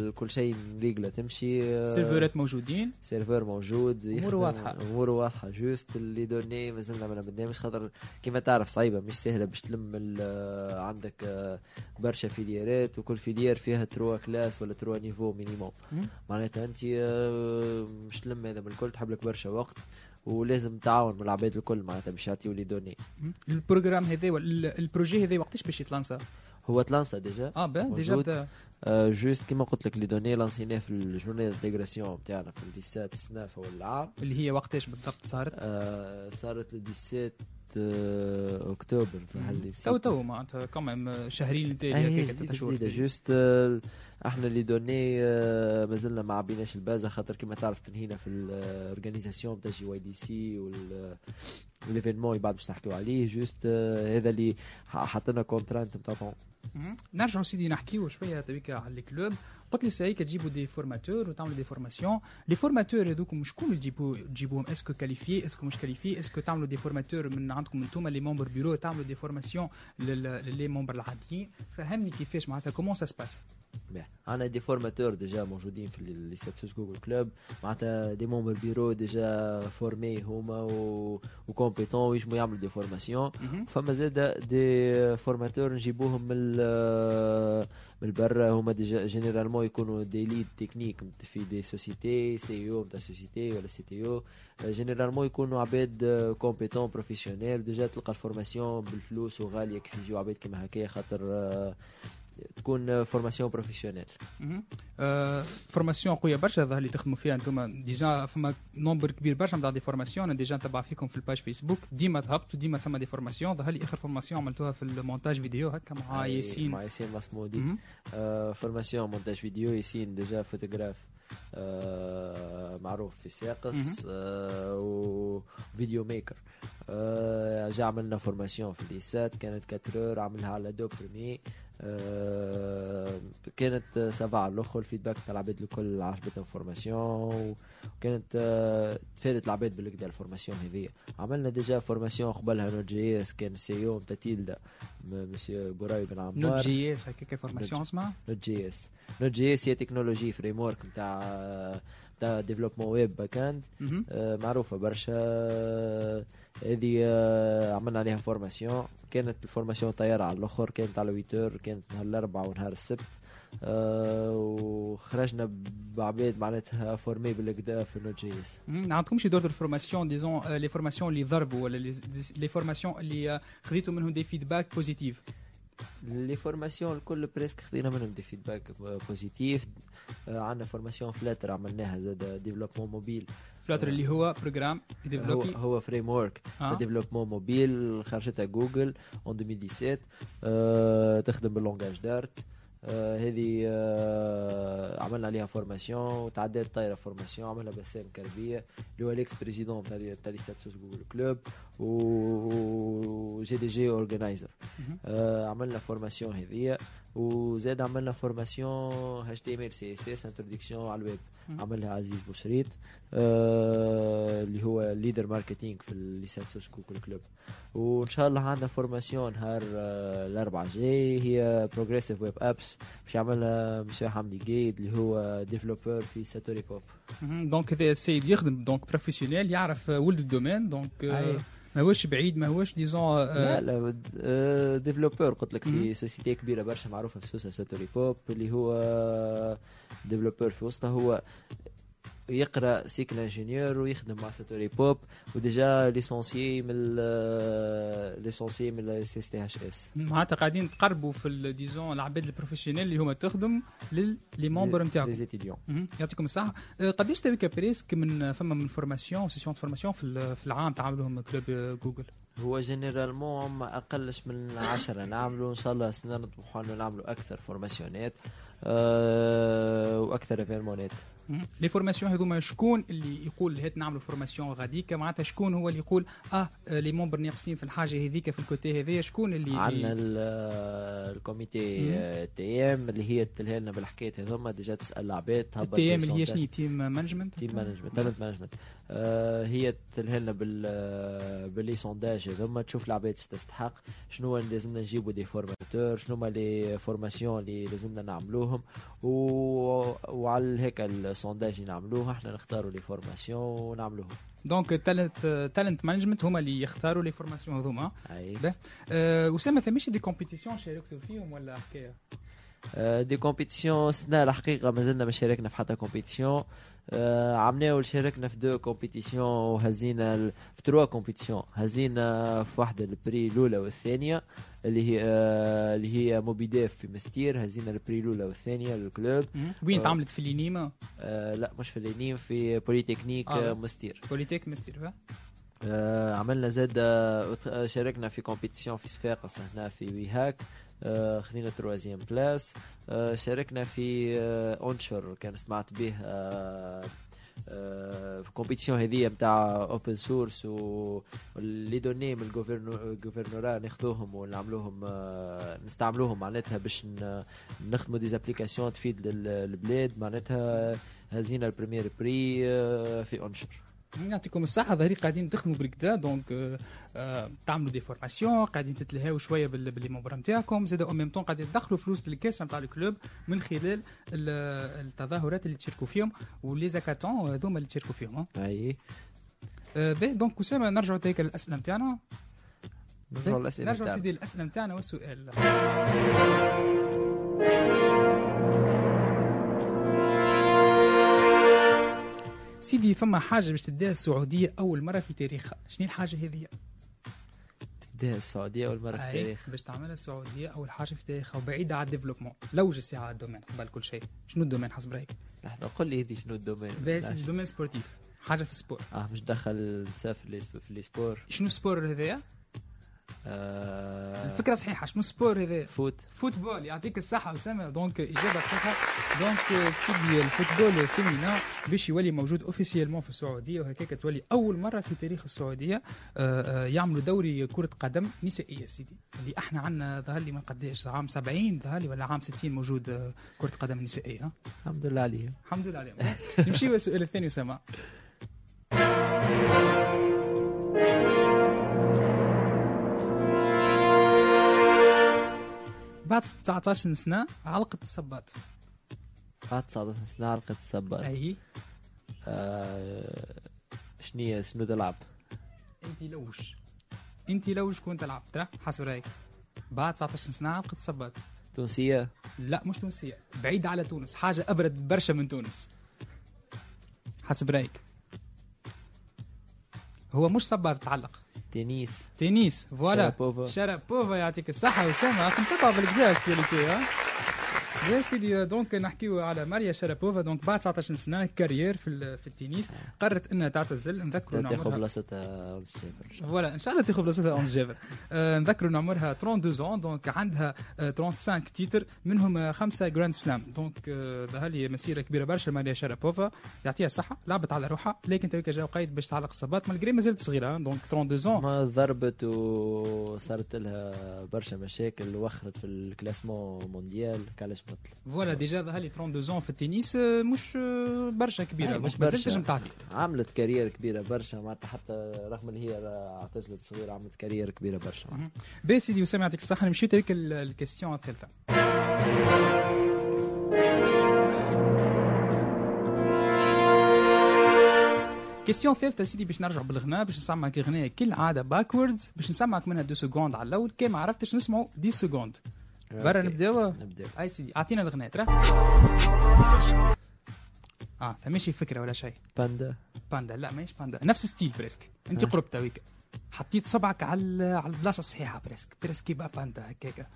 وكل شيء réglé تمشي آه،
سيرفرات موجودين.
serveur موجود
أموره
يخدم،
واضحة.
اموره واضحة. juste les données مازلنا ما نبدناش خاطر كيما تعرف صعيبة مش سهلة باش تلم ال- عندك آه، برشا فيليرات وكل filière فيها trois classes ولا trois niveaux
minimum.
معناتها انت آه، مش تلم هذا من الكل تحب لك برشا وقت ولازم تعاون من العباد الكل معناتها باش يعطيو les données.
ال programme هذا ال projet هذا وقتاش باش يتلانسا؟
هو تلانسا ديجا.
آه با ديجا. بدا
آه جوست كيما قلت لك لي دوني لانسيناه في الجورني ديغراسيون تاعنا في الديسات السنافه والعام
اللي هي وقتاش بالضبط صارت؟
آه صارت لو 17 آه أكتوبر ظهر لي
تو تو معناتها كمان شهرين
اي
التالي هكاك ثلاث شهور التالي.
جوست آه، إحنا اللي دوني آه، مازلنا ما عبيناش البازا خاطر كما تعرف تنهينا في الاورجانيزاسيون تاع جي واي دي سي والإيفينمون اللي بعد باش نحكيو عليه جوست آه، هذا اللي حطينا contraintes نتاع.
نرجعوا سيدي نحكيو شوية تبيك على ال club قلت لي سايك تجيبوا des formateurs وتعملوا des formations les formateurs هذوكم شكون اللي تجيبوا تجيبوهم est-ce que qualifiés est-ce que مش qualifiés est-ce que تعملوا des formateurs من عندكم أنتم les membres bureau تعملوا des formations لـ les membres العاديين فهمني كيفاش معناتها comment ça se
passe عنا des formateurs déjà موجودين في l'ISSATSo Google Club. معناتها des membres bureau déjà formés هما و و compétents ويجموا يعملوا des formations فما زاد des formateurs نجيبوهم من ال- من برا هما déjà généralement يكونوا des lead technique في des sociétés CEO نتاع société ولا CTO généralement يكونوا عباد compétents professionnels déjà تلقى ال formation بالفلوس وغالية كيف يجيو عباد كيما هكايا خاطر تكون formation professionnelle.
آه formation قوية برشا ظهر لي تخدموا فيها أنتم. déjà فما nombre كبير برشا نتاع des formations أنا déjà نتبع فيكم في ال page Facebook ديما تهبطوا ديما ثما des formations. ظهر لي آخر formation عملتوها في ال montage vidéo هكا مع ياسين.
مع ياسين مسمودي. آه formation montage vidéo ياسين déjà photographe آه معروف في ساقس آه و video maker آه جا عملنا formation في l'ISSAT كانت 4 heures عملها على deux après-midi آه كانت ça va على الأخر ال feedback تاع العباد الكل عجبتهم formation وكانت آه تفادت العباد بالكدا ال formation هذيا. عملنا déjà formation قبلها Node JS كان CEO نتاع تيلدا م- مسيو براي بن عمار.
نوت جي اس هكاك formation اسمها
Node JS Node JS هي technologie framework نتاع نتاع développement web back
end.
آه، معروفة برشا. آه، هذه آه، عملنا عليها formation. كانت ال formation طيارة على الأخر كانت على 8 كانت نهار الاربعاء ونهار السبت. آه، وخرجنا بعباد معناتها formés بالكدا في Node
JS ما عندكمش دور ال formation disons les formations اللي ضربوا ولا les- formations اللي خذيتوا منهم دي فيدباك بوزيتيف
لي فورماسيون الكل presque خدينا منهم des feedback positifs. آه، عندنا formation Flutter عملناها زاد développement mobile.
Flutter اللي هو programme
هو هو framework
آه.
développement mobile خرجتها Google en 2017 آه تخدم بال langage Dart. هذه آه عملنا عليها formation وتعدات طايره formation عملها بسام كربيه اللي هو ال ex-président تاع تاع l'ISSATSo Google Club و GDG organizer آه عملنا formation هذيا وزاد عملنا فورماسيون اتش تي ام ال سي اس اس انتروداكسيون على الويب. عملها عزيز بوشريت آه اللي هو leader marketing في l'ISSATSo Google Club وإن شاء الله عندنا formation نهار آه الاربعاء جاي هي progressive web apps باش يعملها مسيو حمدي جيد اللي هو developer في
Satoripop. donc هذا السيد يخدم donc professionnel يعرف ولد ال domaine. donc آه،
أي.
ماهوش بعيد ماهوش disons
لا لا آه، développeur قلت لك. في société كبيرة برشا معروفة في سوسة Satoripop اللي هو développeur في وسطها هو يقرأ cycle ingénieur ويخدم مع Satoripop و déjà licencié من ال- licencié من ال ESSTHS
معناتها قاعدين تقربوا في disons العباد ال professionnels اللي هما تخدم les membres نتاعكم.
les
étudiants. يعطيكم الصحة. أه، قداش تويكا presque من فما من فورماسيون سيسيون فورماسيون في ال- في العام تعملوهم club Google
هو généralement ما أقلش من عشرة. نعملوا إن شاء الله سنة نطمحوا نعملوا أكثر فورماسيونات أه وأكثر
ايفينمونات. les formations هذوما شكون اللي يقول هات نعملوا formation غاديك؟ معناتها شكون هو اللي يقول آه أه، les membres ناقصين في الحاجة هذيك في ال côté هذايا شكون اللي
عندنا ال- ال
comité.
آه، TM اللي هي تلهي لنا بالحكاية هذوما. déjà تسأل العباد
ال TM اللي هي شنو؟ team management؟
team management talent management. آه هي تلهي لنا بال آه، ب les sondages هذوما تشوف العباد تستحق شنو اللي لازمنا نجيبوا des formateurs شنو هما les formations اللي لازمنا نعملوهم. وعلى هيك ال sondage اللي نعملوه إحنا نختاروا les formations ونعملوهم
donc talent talent management هما اللي يختاروا les formations هذوما. أي. اسامه ثماش des compétitions شاركتوا فيهم ولا حكايه
des compétitions سنة الحقيقة ما زلنا ما شاركنا في حتى compétition آه، عملنا شاركنا في deux compétitions وهزينا في trois compétitions هزينا في واحدة ال prix الأولى والثانية اللي هي آه، اللي هي MobiDev في منستير. هزينا ال prix الأولى والثانية لل club.
وين
آه،
تعملت في l'ENIM
آه، لا مش في l'ENIM في بوليتكنيك
آه.
آه.
منستير. Polytech
آه عملنا زاد آه، آه، شاركنا في compétition في صفاقس هنا في WeHack. آه خذينا troisième place. آه شاركنا في آه أونشر كان سمعت به آه آه في compétition هذه نتاع open source و les données من ال gouvernorat ناخذوهم ونعملوهم آه نستعملوهم معناتها باش نخدموا des applications تفيد البلاد. معناتها هزينا ال premier prix آه في أونشر.
يعطيكم الصحة. ظهري قاعدين تخدموا بالكدا donc آه، آه، تعملوا des formations قاعدين تتلهاو شوية بال- ب les membres نتاعكم زاد au même temps قاعدين تدخلوا فلوس لل caisse نتاع ال club من خلال ال- التظاهرات اللي تشاركوا فيهم و les hackathons هذوما اللي تشاركوا فيهم. أي. باهي donc أسامة نرجعوا تيك الاسئله نتاعنا.
نرجعوا
نرجعوا. سيدي الأسئلة نتاعنا والسؤال. سيدي فما حاجة باش تبدا السعودية أول مرة في تاريخها. شنو الحاجة هذه؟
تبدا السعودية أول مرة في التاريخ
باش تعملها السعودية أول حاجة في تاريخها وبعيدة على ال développement. لوج الساعة على ال domaine قبل كل شيء. شنو ال domaine؟ حسب رأيك.
لحظه قل لي شنو ال
domaine؟ سيدي ال domaine sportif. حاجة في ال
sport. آه مش دخل نسافر في les sports
شنو ال sport هذايا؟
آه
الفكرة صحيحة شنو ال sport هذايا
foot
football يعطيك الصحة أسامة. donc إجابة صحيحة. donc سيدي ال football féminin باش يولي موجود officiellement في السعودية وهكاك تولي أول مرة في تاريخ السعودية آه، آه، يعملوا دوري كرة قدم نسائية سيدي. اللي إحنا عندنا ظهر لي من قداش عام 70 ظهر لي ولا عام 60 موجود آه، كرة قدم نسائية ها؟
الحمد لله عليه
الحمد لله عليهم. نمشي السؤال الثاني أسامة. <laughs> بعد 19 سنة علقة الصباط
بعد 19 سنة علقه السباط
أي.
آه شنية شنو تلعب
أنت لوش أنت لوش كنت تلعب؟ ترى حسب رأيك. بعد 19 سنة علقه الصباط
تونسية؟
لا مش تونسية. بعيد على تونس. حاجة أبرد برشا من تونس. حسب رأيك. هو مش صباط تعلق.
تنس
تنس voilà
شرابوفا.
شرابوفا يعطيك الصحة أسامة راكم تطلعوا بالكدا actualités ها يا سيدي donc نحكيو على ماريا شرابوفا donc بعد 19 سنة carrière في في التنس قررت انها تعتزل نذكروا إن
تاخذ بلاصتها أونس جابر
voilà ان شاء الله تاخذ بلاصتها اونس جابر نذكروا عمرها 32 ans donc عندها آه 35 titres منهم خمسه grand slam donc ظهر لي مسيره كبيره برشا ماريا شارابوفا يعطيها الصحه لعبت على روحها لكن تويكا جاو قايد باش تعلق الصباط malgré ما زالت صغيره donc 32 ans.
ما ضربت وصارت لها برشا مشاكل وخرت في ال classement mondial علاش بطل
voilà déjà ظهر لي 32 ans في التنس آه مش آه برشا
كبيرة.
مش ما زالت تنجم تعطي.
عملت carrière كبيرة برشا معناتها حتى رغم اللي هي اعتزلت صغيرة عملت carrière كبيرة برشا.
باهي سيدي أسامة يعطيك الصحة. تويكا ال- ال question الثالثة. question ثالثه سيدي باش نرجع بالغناء باش نسمعك اغنيه كالعاده backwards باش نسمعك منها deux secondes على الأول. كي ما عرفتش نسمعوا 10 secondes برا
okay.
نبداو
نبداو
أي سيدي. أعطينا الأغنية. ترى؟ آه فماشي فكرة ولا شيء.
باندا.
باندا. لا ماهيش باندا. نفس style presque. أنت
آه.
قربت تويك حطيت صبعك على على البلاصة الصحيحة presque. presque كيما باندا هكاك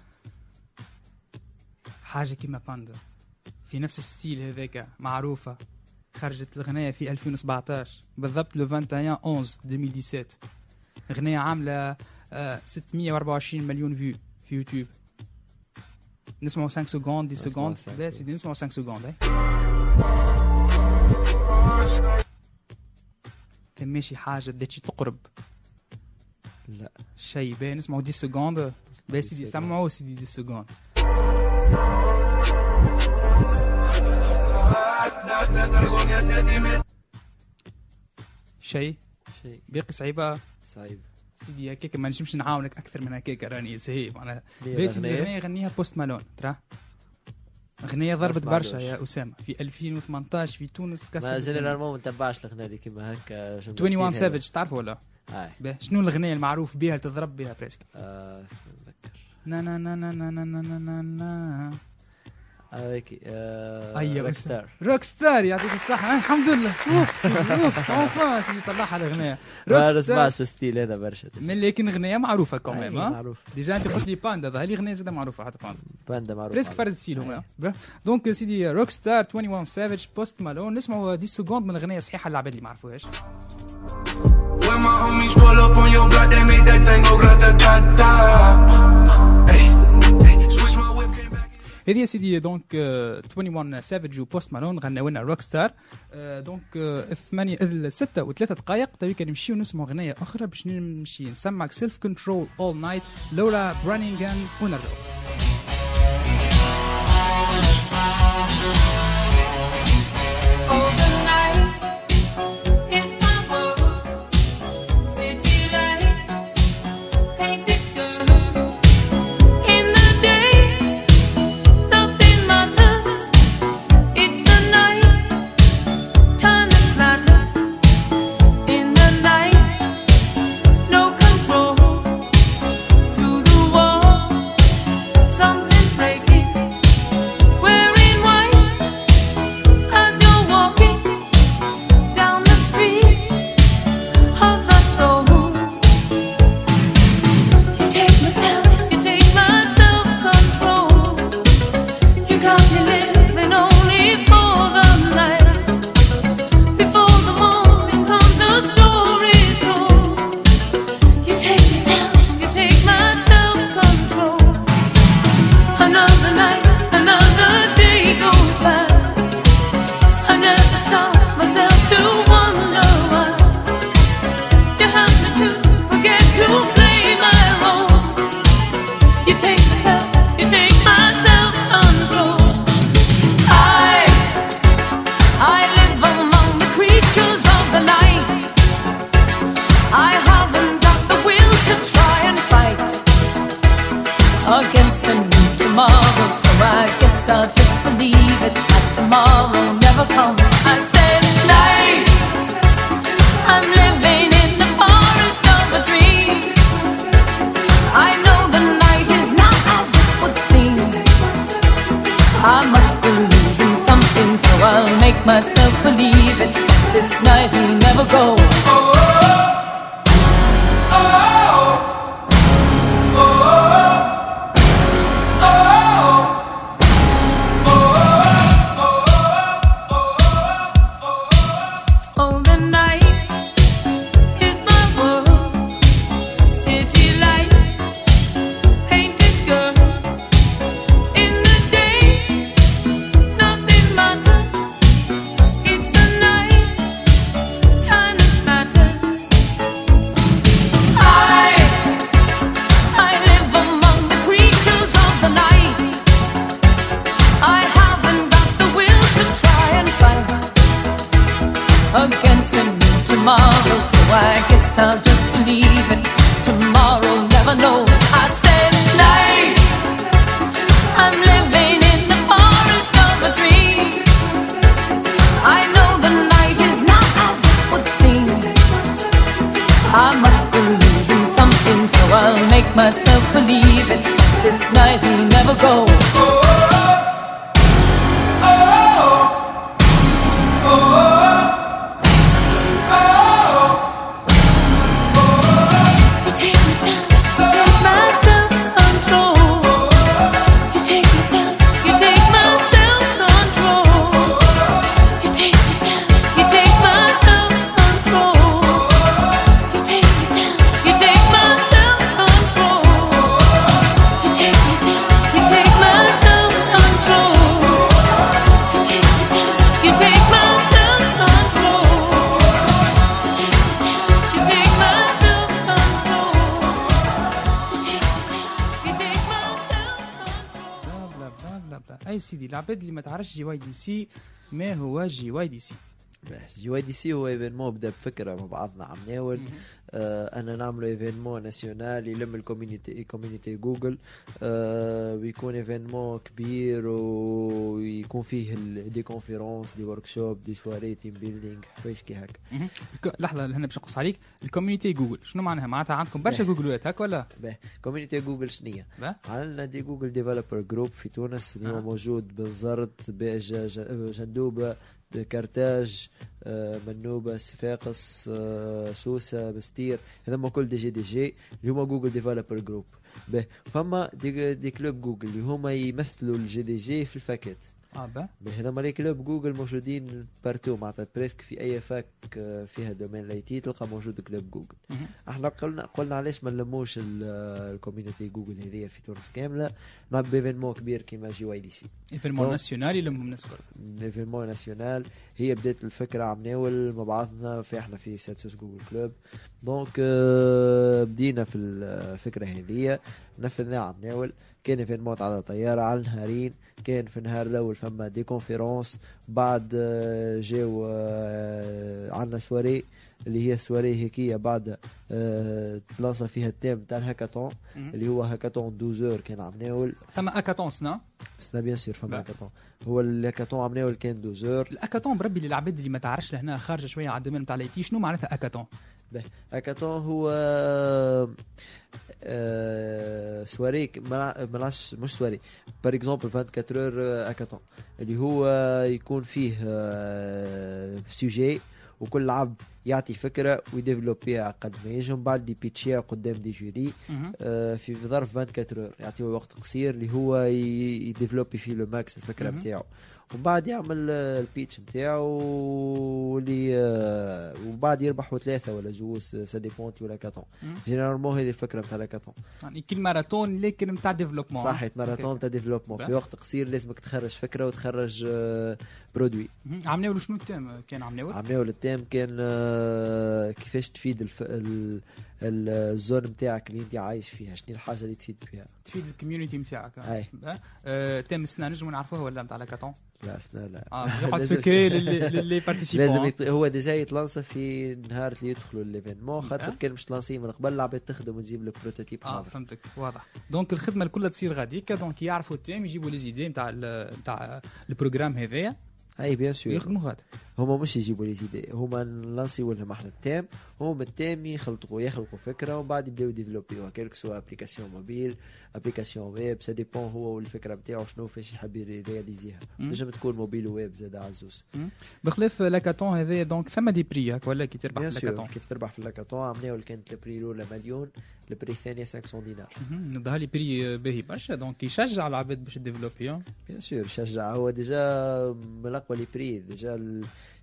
حاجة كيما باندا. في نفس ال style هذاك معروفة. خرجت الغنية في 2017 بالضبط le 21 11 2017 غنية عاملة آه، 624 مليون vues في يوتيوب. Laisse-moi 5 secondes, 10
secondes.
Laisse-moi
5
secondes. كان ماشي حاجه بدات تقرب
لا
شيء باين نسمعوا 10 secondes باهي سيدي سمعوا سيدي 10 secondes شيء
شيء
باقي صعيبه
صعيبه
سيدي هكاك ما نجمش نعاونك أكثر من هكاك راني سهي معناها
الأغنية؟
أغنية غنيها بوست مالون ترى أغنية ضربت برشا. يا أسامة في 2018 في تونس
ما
كسرت الدنيا.
généralement ما نتبعش الأغنية دي كيما هكا شنو
21
ال style هذا.
سافيج تعرفه ولا؟ أي شنو الأغنية المعروف بها تضرب بها presque؟
آه، نتذكر
نا نا نا نا نا نا نا نا نا
هذيك آه،
أيوه
روك ستار
روك ستار يعطيك الصحة آه، الحمد لله. أوف سيدي أوف أوف سيدي طلعها
الأغنية.
روك ستار
نسمعش ال style هذا برشا.
من لكن أغنية معروفة
أي،
كمان
معروف
déjà أنت قلت لي باندا ظهر لي أغنية زادة معروفة حتى باندا
باندا معروف presque.
فرد style هما. donc سيدي روك ستار 21 سافيج بوست مالون نسمعوا 10 secondes من أغنية صحيحة العباد اللي ما عرفوهاش.
When my homies pull up on your block, they make that thing go grata-ta-ta. Hey,
هذه يا سيدي donc آه، 21 سافيج وبوست مالون غناو لنا روك ستار donc آه، 8 6 وثلاثة دقائق تويك نمشيو نسمعوا اغنية أخرى باش نمشي نسمعك
Self Control all night
لورا برانيغان ونرجعوا العباد اللي ما تعرفش جي واي دي سي ما هو جي واي دي سي؟
جي واي دي سي هو ايفينمون بدأ بفكرة مع بعضنا عم ناول. آه أنا نعملوا événement national يلم ال community community جوجل. آه ويكون événement كبير ويكون فيه des conférences des workshops des soirées team building حوايج كي هكا
لحظة هنا باش نقص عليك. ال community جوجل شنو معناها؟ معناتها عندكم برشا. جوجلوات هكا ولا؟
community جوجل شنية. عندنا des Google Developer Groups في تونس اللي هو. موجود بنزرت بيجا ج- جندوبة كرتاج آه، منوبة صفاقس آه، سوسة منستير هذوما كل des GDG اللي هما Google Developer Group باهي فما des, des clubs جوجل اللي هما يمثلوا ال GDG في الفاكات آه هذوما les clubs جوجل موجودين partout معناتها presque في أي fac آه، فيها domaine ال IT تلقى موجود club جوجل. إحنا قلنا قلنا علاش ما نلموش ال- ال community جوجل هذيا في تونس كاملة. نعمل événement كبير كيما GYDC
événement national يلمهم الناس برا
événement national هي بدات الفكرة عم ناول مع بعضنا في إحنا في ISSAT Sousse Google Club donc بدينا في الفكرة هذيا نفذناها عم ناول كان ايفينمون على طياره على نهارين كان في النهار الأول فما des conférences بعد جاو عندنا سواري اللي هي سواري هيكية بعد آه، تلاصى فيها التيم تاع الهاكاثون
مهم.
اللي هو هاكاثون 12 كان عم ناول.
ثم اكاتونس نا
سنا بيان سور فما
لا.
هاكاثون. هو الهاكاثون عم ناول كان 12
الاكاتون بربي للعباد اللي ما تعرفش لهنا خارجة شوية على الدومين تاع الاي شنو معناتها اكاتون
به. هاكاثون هو آه، سواري ك- ما ملاش مش سواري. par exemple 24 heures اللي هو يكون فيه آه، sujet وكل عبد يعطي فكرة ويديفلوبيها قد ما يجم بعد دي بيتشيها قدام des
jurys.
آه، في ظرف 24 heures يعطيه وقت قصير اللي هو يديفلوبي فيه le max
الفكرة.
نتاعو ومن بعد يعمل آه، ال pitch نتاعو واللي آه، وبعد يربحوا ثلاثة ولا جوز ça dépend de
l'hackathon.
généralement هذه الفكرة نتاع l'hackathon
يعني كل ماراثون لكن نتاع développement
صحيت ماراثون
okay.
تاع développement في. وقت قصير لازمك تخرج فكرة وتخرج آه، produit
مهم. عم ناولوا شنو ال thème كان عم ناول
عم ناول ال thème كان آه، كيفاش تفيد الف... ال... ال- ال zone نتاعك اللي انت عايش فيها شنو الحاجة اللي تفيد فيها
تفيد ال community نتاعك
أي.
آه، thème السنة نجموا نعرفوه ولا نتاع l'hackathon
لا سنا لا.
آه يقعد <laughs> secret ل les participants <laughs>
لازم يط... هو déjà يتلانسى في نهار اللي يدخلوا ال événement
خاطر.
كان مش تلانسي من قبل العباد تخدم وتجيب لك
prototype
آه
فهمتك. واضح. donc الخدمة الكل تصير غاديكا donc يعرفوا ال thème يجيبوا les idées نتاع نتاع ال programme هذايا.
أي bien sûr
ويخدموا غادي
هما مش يجيبوا les idées هما نلانسيو لهم إحنا ال thème. هما ال thème يخلطوا يخلقوا فكرة ومن بعد يبداو ديفلوبيوها que ce soit application mobile. application web ça dépend هو والفكرة نتاعو شنو فاش يحب يرياليزيها. تنجم تكون mobile web زاد عزوز
بخلاف l'hackathon هذايا donc ثم des prix هاك ولا كي تربح في l'hackathon
كيف تربح في l'hackathon عملنا كانت ال prix الاولى مليون ال prix الثانية 500 دينار.
نبدا les prix باهي برشا donc يشجع العباد باش ديفلوبي
bien sûr شجع هو déjà من الاقوى les prix déjà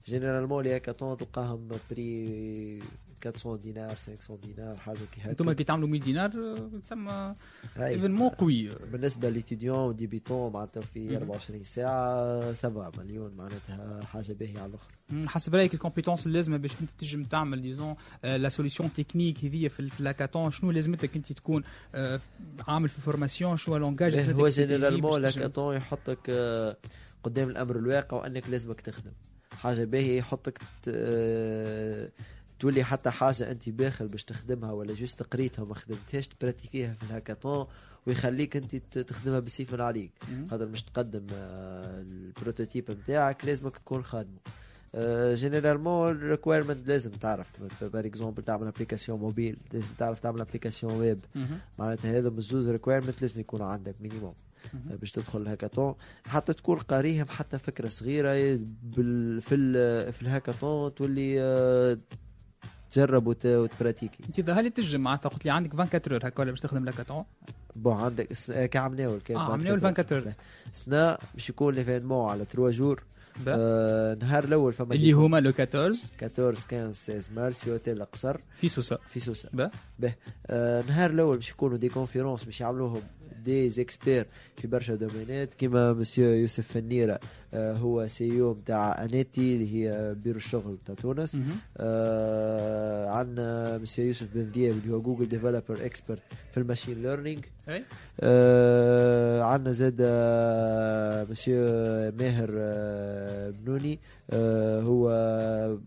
ال- généralement les hackathons تلقاهم prix 400 دينار 500 دينار حاجة كي هكا.
أنتم كي تعملوا 100 دينار آه، تسمى. événement قوي
بالنسبة ل les étudiants و débutants معناتها في
مهم.
24 ساعة 7 مليون معناتها حاجة باهية على
الأخر. حسب رأيك ال compétences اللازمة باش أنت تنجم تعمل ديزون la solution technique هذيا في l'hackathon شنو لازمتك أنت تكون آه، عامل في formation شنو langage
إيه، هو
généralement تنجم-
l'hackathon يحطك آه، قدام الأمر الواقع وأنك لازمك تخدم. حاجة باهيه يحطك آه، تولي حتى حاجة أنت باخل باش تخدمها ولا juste قريتها وما خدمتهاش تبراتيكيها في الهاكاطون ويخليك أنت تخدمها بالسيف من عليك. خاطر مش تقدم آه، ال prototype نتاعك لازمك تكون خادمه. généralement ال requirement لازم تعرف. par exemple تعمل application mobile لازم تعرف تعمل application
web.
معناتها هذا من الزوز requirement لازم يكونوا عندك minimum باش تدخل الهاكاثون. حتى تكون قاريهم حتى فكرة صغيرة بال في ال في الهاكاثون تولي آه، تجرب وت- وتبراتيكي.
انت ظهر لي تجم معناتها؟ قلت لي عندك 24 heures هكا ولا باش تخدم l'hackathon
bon عندك آه، كعمناول كان
آه عملوا 24 heures
سنا باش يكون l'événement على 3
jours.
آه نهار الأول فما
اللي هما le 14
14 15 16 مارس في أوتيل القصر
في سوسة.
في سوسة.
با.
به. آه نهار الأول باش يكونوا des conférences باش يعملوهم دي زيكسبير في برشا دومينات. كيما مسيو يوسف فنيرة آه هو CEO نتاع أنيتي اللي هي بيرو الشغل نتاع تونس. آه عندنا مسيو يوسف بن ذياب اللي هو Google Developer Expert في ال machine
learning
آه عندنا زاد آه مسيو ماهر آه بنوني آه هو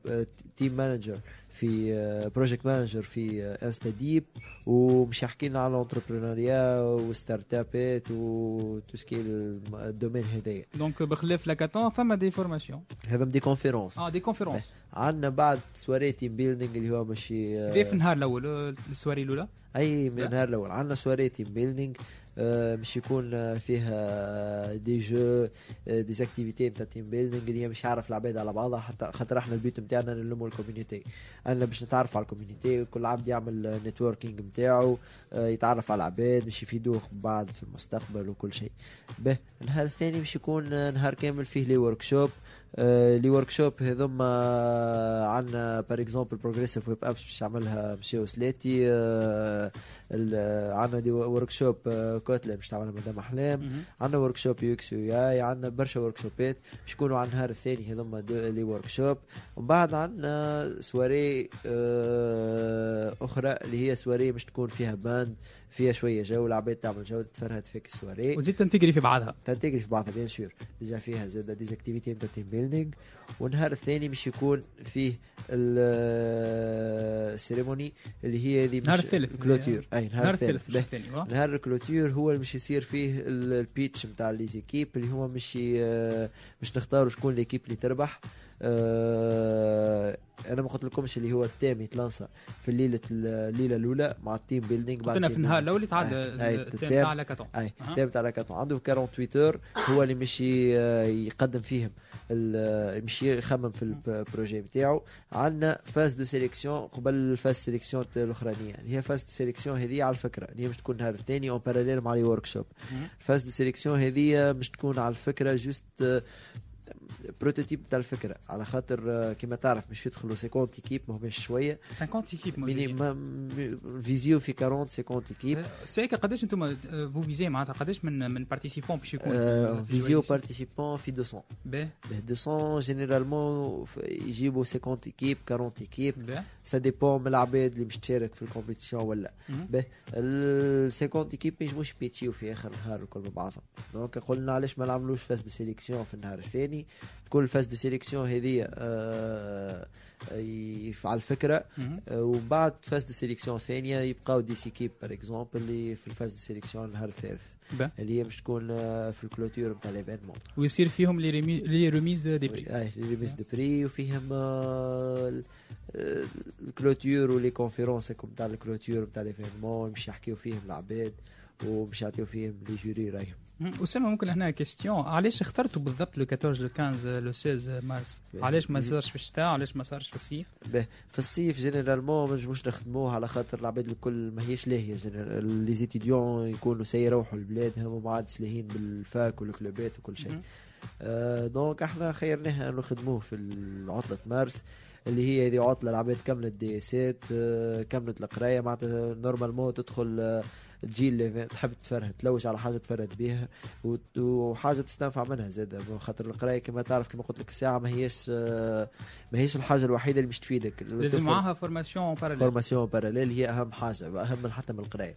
آه team manager في project manager في آه، InstaDeep ومش يحكي لنا على ال entrepreneuriat وستارت ابات وتوسكي الدومين هذايا
donc بخلاف l'hackathon فما des formations
هذا des conférences
آه des conférences
عندنا بعد soirée team building اللي هو ماشي آه،
كيف النهار الأول آه، السواري الأولى؟
أي من النهار الأول. عندنا soirée team building آه، باش يكون آه، فيها des jeux آه، des activités نتاع team building اللي مش يعرف العباد على بعضها حتى خاطر إحنا البيت نتاعنا نلموا ال community أنا باش نتعرف على ال community كل عبد يعمل networking نتاعو آه، يتعرف على العباد باش يفيدوه بعد في المستقبل وكل شيء. به النهار الثاني باش يكون آه، نهار كامل فيه les workshops les workshops هذوما عندنا par exemple Progressive Web Apps باش يعملها مسيو سلاتي آه، ال- عندنا des workshops Kotlin باش تعملها مدام
أحلام.
عندنا workshop UX UI عندنا برشا workshop ات باش يكونوا على النهار الثاني هذوما les workshops ومن بعد عندنا سواري آه، أخرى اللي هي سواري باش تكون فيها band فيها شوية جو العباد تعمل جو تتفرهد فيك السواري
وتزيد تنتجري في بعضها.
تنتجري في بعضها bien sûr déjà فيها زاد des activités نتاع team building والنهار الثاني باش يكون فيه ال cérémonie اللي هي هذه
نهار الثالث.
clôture أي نهار الثالث. نهار ال clôture هو اللي باش يصير فيه ال- ال pitch نتاع les équipes اللي هما مش باش نختاروا شكون l'équipe اللي تربح. آه أنا ما قلت لكمش اللي هو ال thème يتلانسى في الليلة الليلة الأولى مع ال team building
قلنا في النهار الأول يتعدى ال thème تاع l'hackathon
أي
أها.
ال thème تاع l'hackathon عنده 48 heures هو اللي مش ي- يقدم فيهم ال- مش يخمم في ال projet بتاعه. عندنا phase de sélection قبل ال phase sélection الأخرانية. اللي هي phase de sélection هذه على الفكرة. اللي هي مش تكون نهار الثاني en parallèle مع les workshops.
ال
phase de sélection هذه مش تكون على الفكرة juste prototype تاع الفكرة على خاطر آه، كما تعرف مش يدخلوا 50 équipes ما هماش شوية
50 équipes
minimum فيزيو في 40 50 ايكيب
هيك قداش أنتم vous visez معناتها قداش من من participants باش يكون
آه،
في
فيزيو؟ participants في 200
باهي.
به 200 généralement يجيبوا 50 équipes 40
équipes.
ça dépend من العباد اللي مش تشارك في ال compétition
ولا.
به ال 50 équipes ما يجموش بيتشيو في اخر النهار الكل مع بعضهم donc قلنا علاش ما نعملوش phase de sélection في النهار الثاني تكون ال phase de sélection هذه آه على
الفكرة.
آه ومن بعد phase de sélection ثانية يبقاو dix équipes par exemple اللي في ال phase de sélection النهار الثالث. اللي هي مش تكون آه، في ال clôture نتاع l'événement
ويصير فيهم les remi- les remises des prix
et les remises de prix وفيهم آه، ال- ال clôture و les conférences هكم تاع ال clôture نتاع l'événement مش يحكيو فيهم العباد ومش يعطيو فيهم les jurys رايهم.
أسامة ممكن هنا question علاش اخترتوا بالضبط le 14 le 15 le 16 مارس؟ علاش ما صارش في الشتاء؟ علاش ما صارش في الصيف؟
به في الصيف généralement ما نجموش نخدموه على خاطر العباد الكل ما هيش لاهية. les étudiants يكونوا سي يروحوا لبلادهم وما عادش لاهين بال fac وال club ات وكل شيء.
مهم.
آه donc إحنا خيرناها نخدموه في عطلة مارس اللي هي هذه عطلة العباد كملت DS ات آه كملت القراية. معناتها normalement تدخل آه تجي اللي تحب تفرهد تلوج على حاجة تفرهد بيها وت- وحاجة تستنفع منها زادة خاطر القراية كما تعرف كما قلت لك الساعة ما هيش ما هيش الحاجة الوحيدة اللي مش تفيدك.
لازم معاها فورماسيون باراليل
فورماسيون باراليل هي أهم حاجة أهم من حتى من القراية.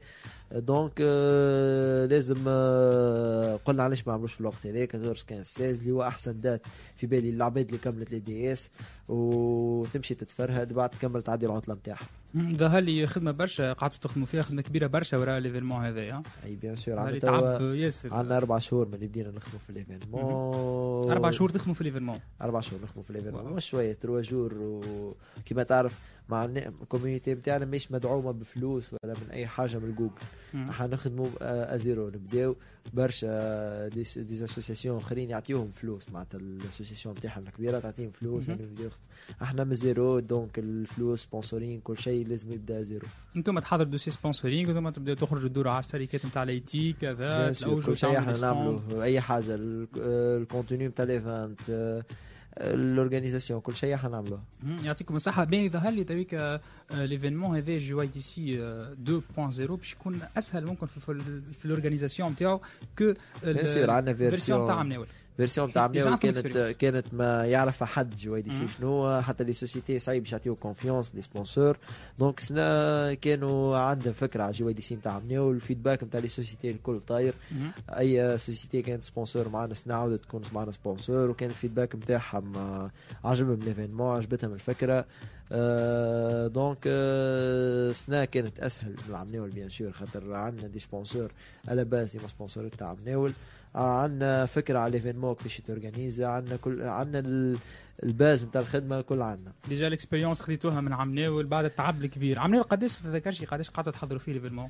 donc آه، لازم آه، قلنا علاش ما عملوش في الوقت هذاك 14 15 16 اللي هو أحسن date في بالي العباد اللي كملت les DS وتمشي تتفرهد بعد تكمل تعدي العطلة نتاعها
ظهر لي خدمة برشا؟ قعدتوا تخدموا فيها خدمة كبيرة برشا وراء l'événement هذايا
أي bien
sûr
عندنا
لي
توا
تعب ياسر.
عندنا أربع شهور من اللي بدينا نخدموا في l'événement
أربع شهور تخدموا في l'événement
أربع شهور نخدموا في l'événement شوية trois jours وكما تعرف مع ال community بتاعنا مش مدعومة بفلوس ولا من أي حاجة من جوجل
مم.
إحنا نخدموا آه، à zéro نبداو برشا des, des associations آخرين يعطيوهم فلوس معناتها ال association بتاعهم الكبيرة تعطيهم فلوس. يعني. إحنا من zéro donc الفلوس sponsoring كل شيء لازم يبدأ zéro
أنتم تحضروا دوسي سبونسورينغ وأنتم تبداو تخرجوا تدوروا على الشركات نتاع ال IT كذا
كل شيء
إحنا
نعملوا أي حاجة ال- آه، ال contenu نتاع l'event الاورجانيزاسيون كل شيء إحنا نعملوه
مم، يعطيكم الصحة. بين ظهر لي تويك ليفينمون هذا جي واي دي سي آه، 2.0 باش يكون أسهل ممكن في, في, في الاورجانيزاسيون نتاعو كو
بيان سور عندنا فيرسيون
تاع
فيرسيون تاع
عندكم
كانت. كانت ما يعرفها حد جي واي دي سي. شنو حتى لي سوسيتي صعيب باش يعطيو كونفيونس لي سبونسور دونك سنا كانوا عندهم فكرة على جي واي دي سي نتاع مناول الفيدباك نتاع لي سوسيتي الكل طاير
مم.
أي سوسيتي كانت سبونسور معنا سنا عاودت تكون معنا سبونسور وكان الفيدباك نتاعهم آه، عجبهم l'événement عجبتهم الفكرة آه، donc آه، سنا كانت أسهل من عمناول bien sûr خاطر عندنا des sponsors على base ديما sponsor تاع عمناول عندنا فكرة على l'événement كيفاش تورجانيزا عندنا كل عندنا ال- ال base نتاع الخدمة كل عندنا
déjà ال expérience خديتوها من عمناول بعد التعب الكبير. عمناول قداش تذكرش قداش قعدتوا تحضروا فيه ليفينمون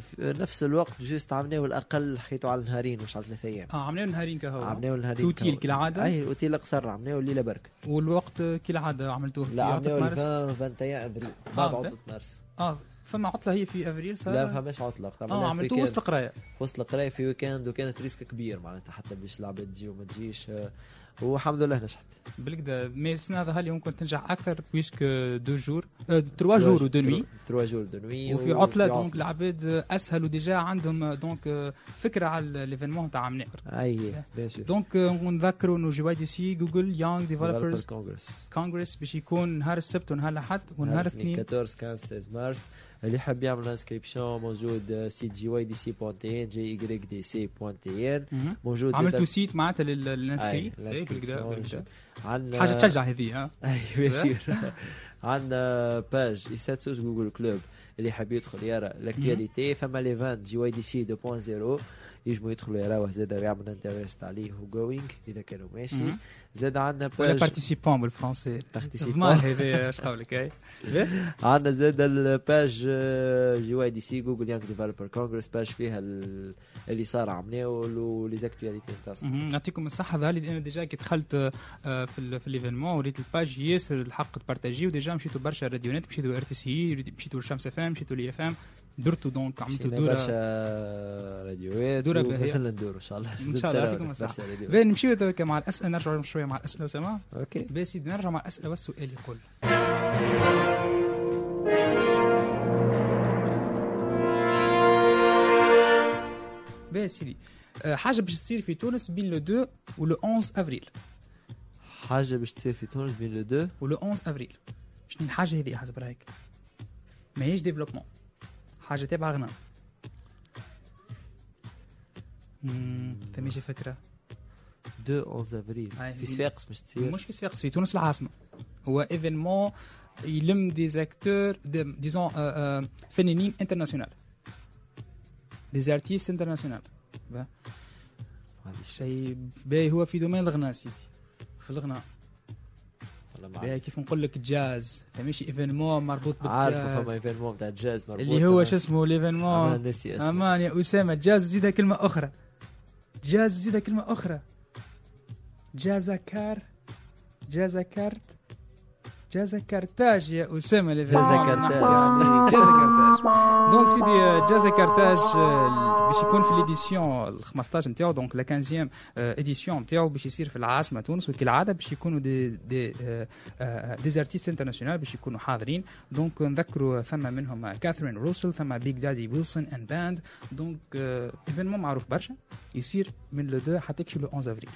في نفس الوقت juste عمناول أقل حكيتوا على نهارين مش على ثلاث أيام.
آه عمناول نهارين كهو.
عمناول نهارين
اوتيل. كالعادة.
أي الاوتيل قصر عمناول ليله برك.
والوقت كالعادة عملتوه في
لا عمناول
مارس.
20 21 أبريل. بعد عطله مارس.
آه فما عطلة هي في أفريل صار
لا فماش عطلة.
آه عملتوه وسط القرايه
وسط القراية في week-end وكانت risque كبير معناتها حتى باش العباد تجي وما تجيش. آه، والحمد لله نجحت.
بالكدا mais السنة هذا هل يمكن تنجح أكثر puisque deux jours آه، trois jours و deux nuits
3 jours deux nuits
وفي عطلة donc العباد أسهل و déjà عندهم donc فكرة على l'événement تاع عمناقر
أي
donc نذكروا إنه GYDC Google Young Developers
Congress
Congress باش يكون نهار السبت ونهار الأحد ونهار الاثنين.
14 15 16 مارس. اللي حاب يعمل inscription موجود آه، سيت جي واي دي سي بوان تي إن جي واي دي سي بوان تي ان. موجود
عملتوا site معناتها لل- لل
inscri
إيه،.
عندنا
حاجة تشجع هذه ها؟
أي bien sûr عندنا page ISET Sousse Google Club اللي حاب يدخل يرى l'actualité فما l'event GYDC 2.0 يجموا يدخلوا يراوه زاد ويعمل interested عليه وجوينج إذا كانوا ماشي. زاد عندنا
ولا participant بالفرنسي. ما هذا اش قولك اي
عندنا زاد ال page آه، GYDC Google Young Developer Congress page فيها ال- اللي صار عمناول و les actualités نتاع.
مهم. يعطيكم الصحة ظهر لي أنا déjà كي دخلت آه، في في l'événement وريت ال page ياسر الحق ت partagé و déjà مشيتوا برشا راديونات مشيتوا RTC مشيتوا لشمس FM مشيتوا ل IFM درتوا donc عملتوا دورة.
برشا راديوات
دورة باهية.
ومازلنا ندوروا إن شاء الله.
إن شاء الله يعطيكم
راديوات.
بين نمشيو توك مع الأسئلة نرجعوا شوية مع الأسئلة وسامع
OK.
بس سيدي نرجع مع الأسئلة والسؤال يقول. باهي سيدي حاجة باش تصير في تونس بين le 2 و le 11 أفريل.
حاجة باش تصير في تونس بين le deux
و le 11 أفريل. شنو الحاجة هذه حسب رأيك؟ ماهيش développement. حاجة تابعه غنى مم، فماشي فكره
2 11 افريل
هاي
في
هي-
صفاقس باش تصير
مش في صفاقس في تونس العاصمه هو événement يلم des acteurs disons فنانين international des artistes international
ما عنديش
شيء باهي هو في domaine الغناء سيدي في الغناء
والله ما
باهي كيف نقول لك جاز؟ فماشي événement مربوط بالجاز.
عارفه فما événement تاع الجاز مربوط
اللي هو شو اسمه
أنا
l'événement
ناسي اسمه.
أمان يا أسامة جاز وزيدها كلمة أخرى. جاز وزيدها كلمة أخرى. جازاكار جازاكارت جازاكارتاج يا أسامة ليفينمون
جازاكارتاج.
جازاكارتاج دونك سيدي آه، Jazz à Carthage آه، باش يكون في l'édition ال 15 نتاعو donc la 15 édition نتاعو باش يصير في العاصمة تونس وكالعاده باش يكونوا des des آه، آه، des artistes international باش يكونوا حاضرين. donc نذكروا ثم منهم Catherine Russell ثم Big Daddy Wilson and Band donc événement معروف برشا يصير من le 2 حتى le 11 افريل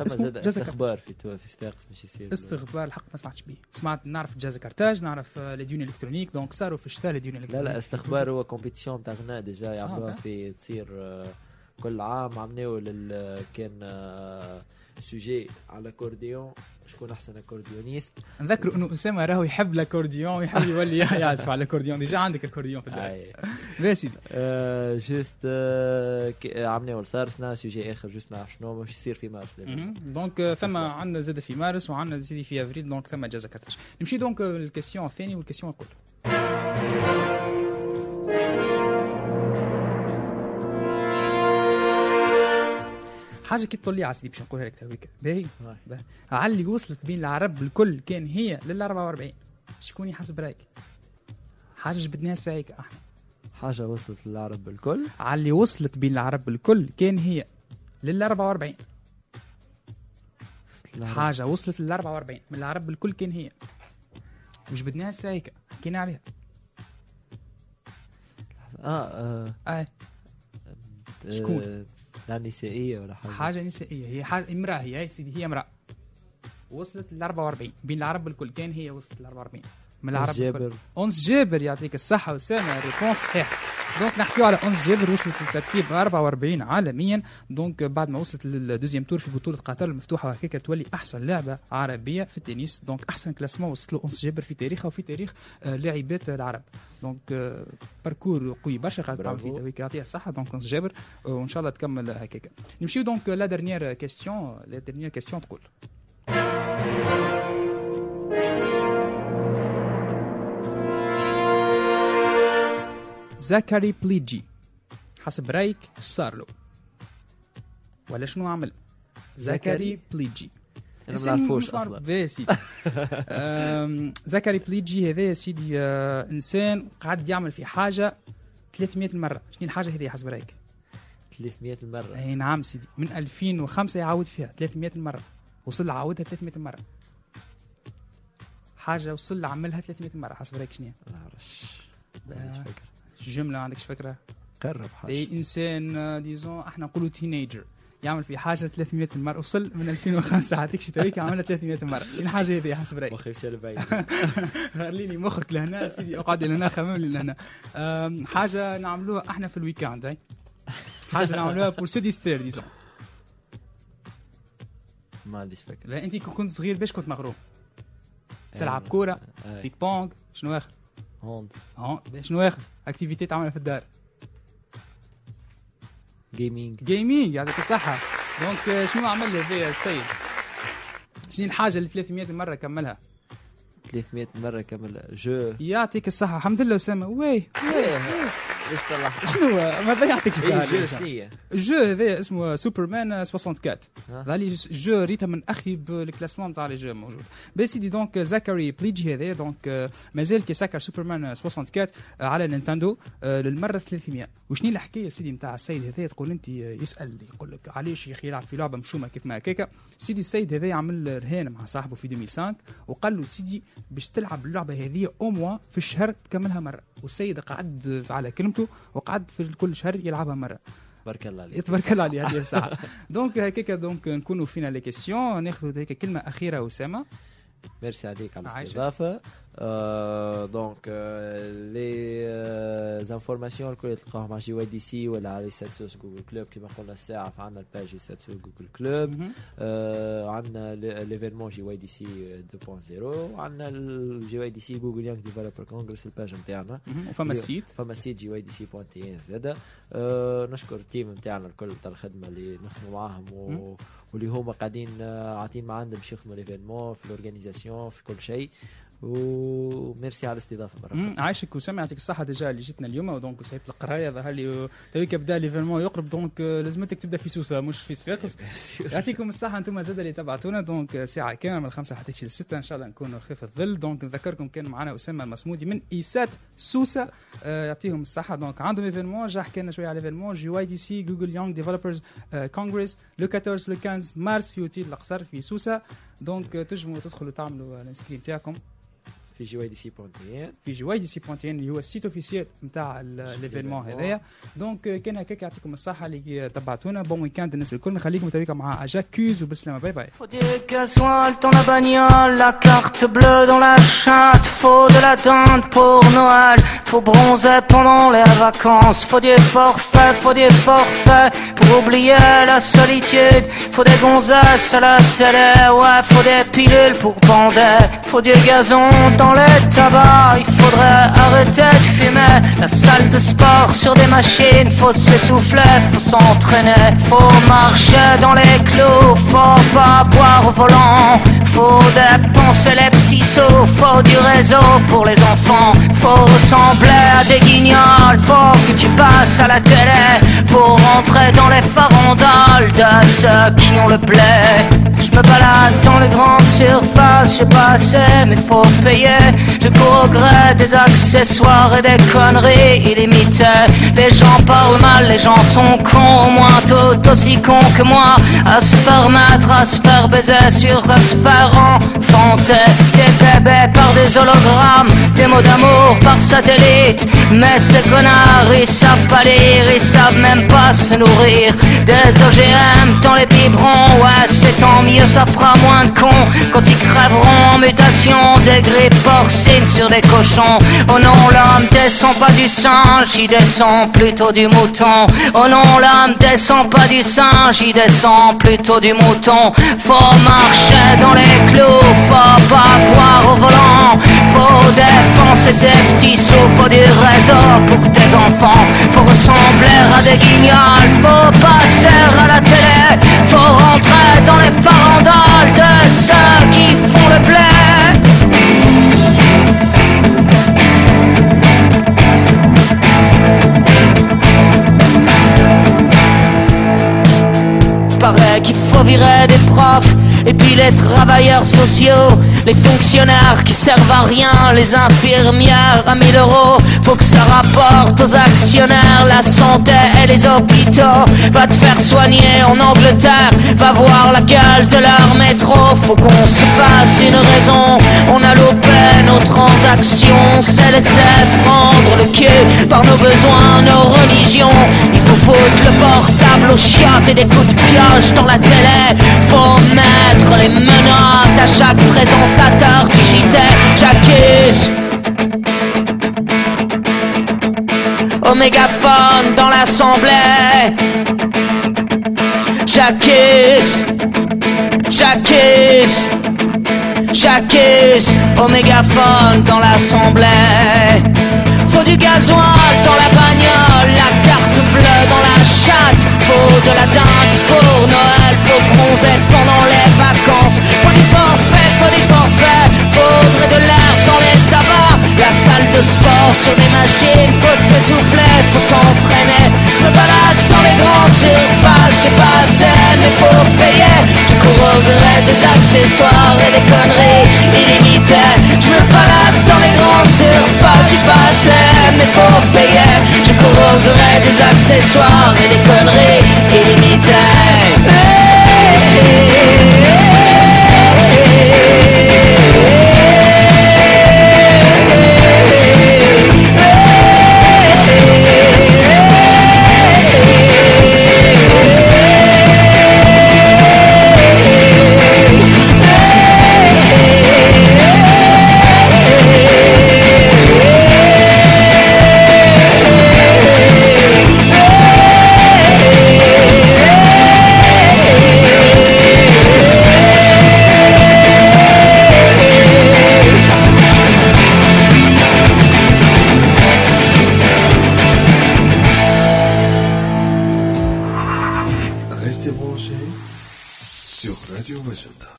اسمه.
استخبار في تو في صفاقس باش يصير
استخبار الحق ما سمعتش به سمعت نعرف Jazz Carthage نعرف آه، les dunes électroniques donc صاروا في الشتاء لي dunes
لا
électroniques
لا استخبار هو compétition تاع غناء déjà يعملوها
آه.
في تصير آه، كل عام عملوا كان sujet على الاكورديون شكون احسن accordéoniste
نذكروا أنه أسامة راهو يحب الاكورديون ويحب يولي يعزف على الاكورديون déjà عندك اكورديون في
اي
باهي سيدي
آه، juste آه، عملنا والسارسنا sujet آخر juste ما نعرف شنو باش يصير في مارس.
donc آه، ثم عندنا زاد في مارس وعندنا سيدي في افريل donc ثم Jazz à Carthage نمشي donc ال question الثاني وال question الكل حاجة كي تطلي على سيدي باش نقولها لك تويك باهي. اللي وصلت بين العرب الكل كان هي لل 44 شكون يحسب رايك؟ حاجة جبدناها سايك إحنا
حاجة وصلت للعرب الكل.
على اللي وصلت بين العرب الكل كان هي لل 44 حاجة وصلت لل 44 من العرب الكل كان هي. مش بدناها سايكه حكينا عليها.
آه, آه.
أي. شكون؟
لا نسائية ولا حاجة؟
حاجة نسائية. هي حاجة امرأة. هي هي سيدي هي امرأة. وصلت لل 44 بين العرب الكل كان هي وصلت لل 44 من العرب
جابر.
أنس جابر يعطيك الصحة وسامة réponse صحيح. donc نحكيو على أنس جابر وصلت للترتيب 44 عالميا. donc بعد ما وصلت لل deuxième tour في بطولة قطر المفتوحة وهكاك تولي أحسن لاعبة عربية في التنس. donc أحسن classement وصلت له أنس جابر في تاريخها وفي تاريخ آه، لاعبات العرب. donc آه، parcours قوي برشا قاعد تعمل فيه يعطيها الصحة. donc أنس جابر آه، وإن شاء الله تكمل هكاك. نمشيو donc la question la dernière question تقول. زكري بليجي حسب رأيك إيش صار له؟ ولا شنو عمل؟ زكري بليجي.
أنا ما
معروف. أصلا. سيدي <laughs> زكري بليجي هذا يا سيدي آه، إنسان قاعد يعمل في حاجة 300 مرة. شنو الحاجة هذه حسب رأيك؟
300 مرة.
إي نعم سيدي. من 2005 يعاود فيها 300 مرة. وصل عاودها 300 مرة. حاجة وصل عملها 300 مرة. حسب رأيك شنو؟
ما نعرفش ما فكره
جملة ما عندكش فكرة؟
قرب حاجة.
أي إنسان آه، disons إحنا نقولوا teenager يعمل في حاجة 300 مرة وصل من 2005 عاتيك شتويك عملها 300 مرة. شنو الحاجة هذه حسب رأيك؟
مخي مشى لبعيد
خليني <laughs> مخك لهنا سيدي اقعد لهنا خمم لي لهنا. حاجة نعملوها إحنا في ال weekend هاي حاجة نعملوها pour se distraire disons
ما عنديش فكرة.
لا أنت كنت صغير باش كنت مغروم تلعب
آه،
كورة
آه،
بيك bon شنو آخر؟
هوند
آه شنو اخر activité تعملها في الدار
gaming
gaming يعطيك الصحه donc شنو عمل هذا السيد شنو الحاجة اللي 300 مرة كملها.
300 مرة كمل jeu
يعطيك الصحة. الحمد لله اسامه
oui. oui.
شنو هو؟ ما ضيعتكش jeu
شنو هي؟
ال jeu هذا اسمه سوبرمان 64
ها؟
هذا les jeux ريتها من أخي بالكلاسمون نتاع les jeux موجود. بس سيدي donc زكري بليجي هذا دونك آه، مازال كي سكر سوبرمان 64 آه، على Nintendo آه، للمرة 300 وشنو الحكاية سيدي نتاع السيد هذا؟ تقول أنت يسال يقول لك علاش يا أخي يلعب في لعبة مشومة كيف ما هكاكا سيدي السيد هذا عمل رهان مع صاحبه في 2005 وقال له سيدي باش تلعب اللعبة هذه أو في الشهر تكملها مرة. والسيد قعد على كلمته وقعد في كل شهر يلعبها مرة.
تبارك الله عليك.
تبارك الله عليه هذه الساعة. donc هكاك دونك نكونوا فينا les questions ناخذ هيك كلمه أخيرة أسامة.
ميرسي عليك على. الاستضافة. donc les informations الكل تلقاهم على GYDC ولا على ISSATSo Google Club كما قلنا الساعة فعندنا ال page ISSATSo
Google
Club عندنا l'événement GYDC 2.0 وعندنا ال GYDC Google Young Developer Congress ال page نتاعنا.
وفما ال site
فما ال site جي واي دي سي بوان تي ان زادا آه نشكر ال team نتاعنا الكل تاع الخدمة اللي نخدموا معاهم. واللي هما قاعدين آه، عاطين معنا باش يخدموا l'événement في ال organisation في كل شيء. وميرسي على
الاستضافة
أخرى.
عايشك وسامع يعطيك الصحة déjà اللي جيتنا اليوم donc سايب القراية ظهر لي تويك بدا l'événement يقرب donc آه، لازمتك تبدأ في سوسة مش في صفاقس <laughs> يعطيكم الصحة أنتم زاد اللي تبعتونا donc آه، ساعة كاملة من الخمسة حتى تجي للستة إن شاء الله نكونوا خفيف الظل. donc نذكركم كان معنا أسامة المصمودي من ISSAT سوسة. آه، يعطيهم الصحة. donc عندهم événement جا حكينا شوية على événement GYDC Google Young Developers Congress le 14 le 15 مارس في أوتيل القصر في سوسة. donc آه، تنجموا تدخلوا تعملوا ال inscription تاعكم.
في
في جي واي دي سي بونتين
في جي واي دي سي بوانتين اللي هو السيت اوفيسيال نتاع ليفينمون هذايا دونك آه، كان هكاك يعطيكم الصحه اللي تبعتونا بون ويكاند الناس الكل نخليكم تويكا مع جاكوز وبسلامه باي باي
Faut du gasoil dans la bagnole, la carte bleue dans la chatte. Faut de la dinde pour Noël, faut bronzer pendant les vacances. Faut du forfait, faut du forfait pour oublier la solitude. Faut des gonzesses à la télé, ouais, faut des pilules pour bander. Faut du gazon dans les tabacs, il faudrait arrêter de fumer. La salle de sport sur des machines, faut s'essouffler, faut s'entraîner. Faut marcher dans les clous, faut pas boire au volant. Faut dépenser les petits sous, faut du réseau pour les enfants. Faut ressembler à des guignols, faut que tu passes à la télé pour rentrer dans les farandoles de ceux qui ont le blé. Je me balade dans les grandes surfaces, j'ai pas assez, mais faut payer. Je cours des accessoires et des conneries illimitées. Les gens parlent mal, les gens sont cons, au moins tout aussi cons que moi. À se faire mettre, à se faire baiser sur à se faire enfanter. Des bébés par des hologrammes, des mots d'amour par satellite. Mais ces connards, ils savent pas lire, ils savent même pas se nourrir. Des OGM dans les biberons, ouais, c'est tant mieux, ça fera moins de cons. Quand ils crèveront en mutation, des grippes porcines sur des cochons. Oh non, l'homme descend pas du singe, il descend plutôt du mouton. Oh non, l'homme descend pas du singe, il descend plutôt du mouton. Faut marcher dans les clous, faut pas boire au volant. Faut dépenser ses petits sous, faut du réseau pour tes enfants. Faut ressembler à des guignols, faut passer à la télé. Faut rentrer dans les farandoles de ceux qui font le blé. Des profs et puis les travailleurs sociaux, les fonctionnaires qui servent à rien, les infirmières à 1000 euros. Faut que ça rapporte aux actionnaires la santé et les hôpitaux. Va te faire soigner en Angleterre, va voir la gueule de leur métro. Faut qu'on se fasse une raison. On a loupé nos transactions, c'est laisser prendre le cul par nos besoins, nos religions. Il faut foutre le portable aux chiottes et des coups de pioche dans la télé. Faut mettre les menottes à chaque présentateur JT. J'accuse. Au dans l'assemblée. J'accuse. J'accuse. J'accuse. Au dans l'assemblée. Faut du gasoil dans la bagnole, la carte bleue dans la chatte. Faut de la dinde pour Noël, faut bronzer pendant les vacances. Faut du forfait, faut des forfaits, faudrait de l'air dans les tabacs. La de sport sur des machines, faut s'essouffler, faut s'entraîner. Je me balade dans les grandes surfaces, j'ai pas assez, mais faut payer. Je cours au des accessoires et des conneries illimitées. Je me balade dans les grandes surfaces, j'ai pas assez, mais faut payer. Je cours au des accessoires et des conneries
branchés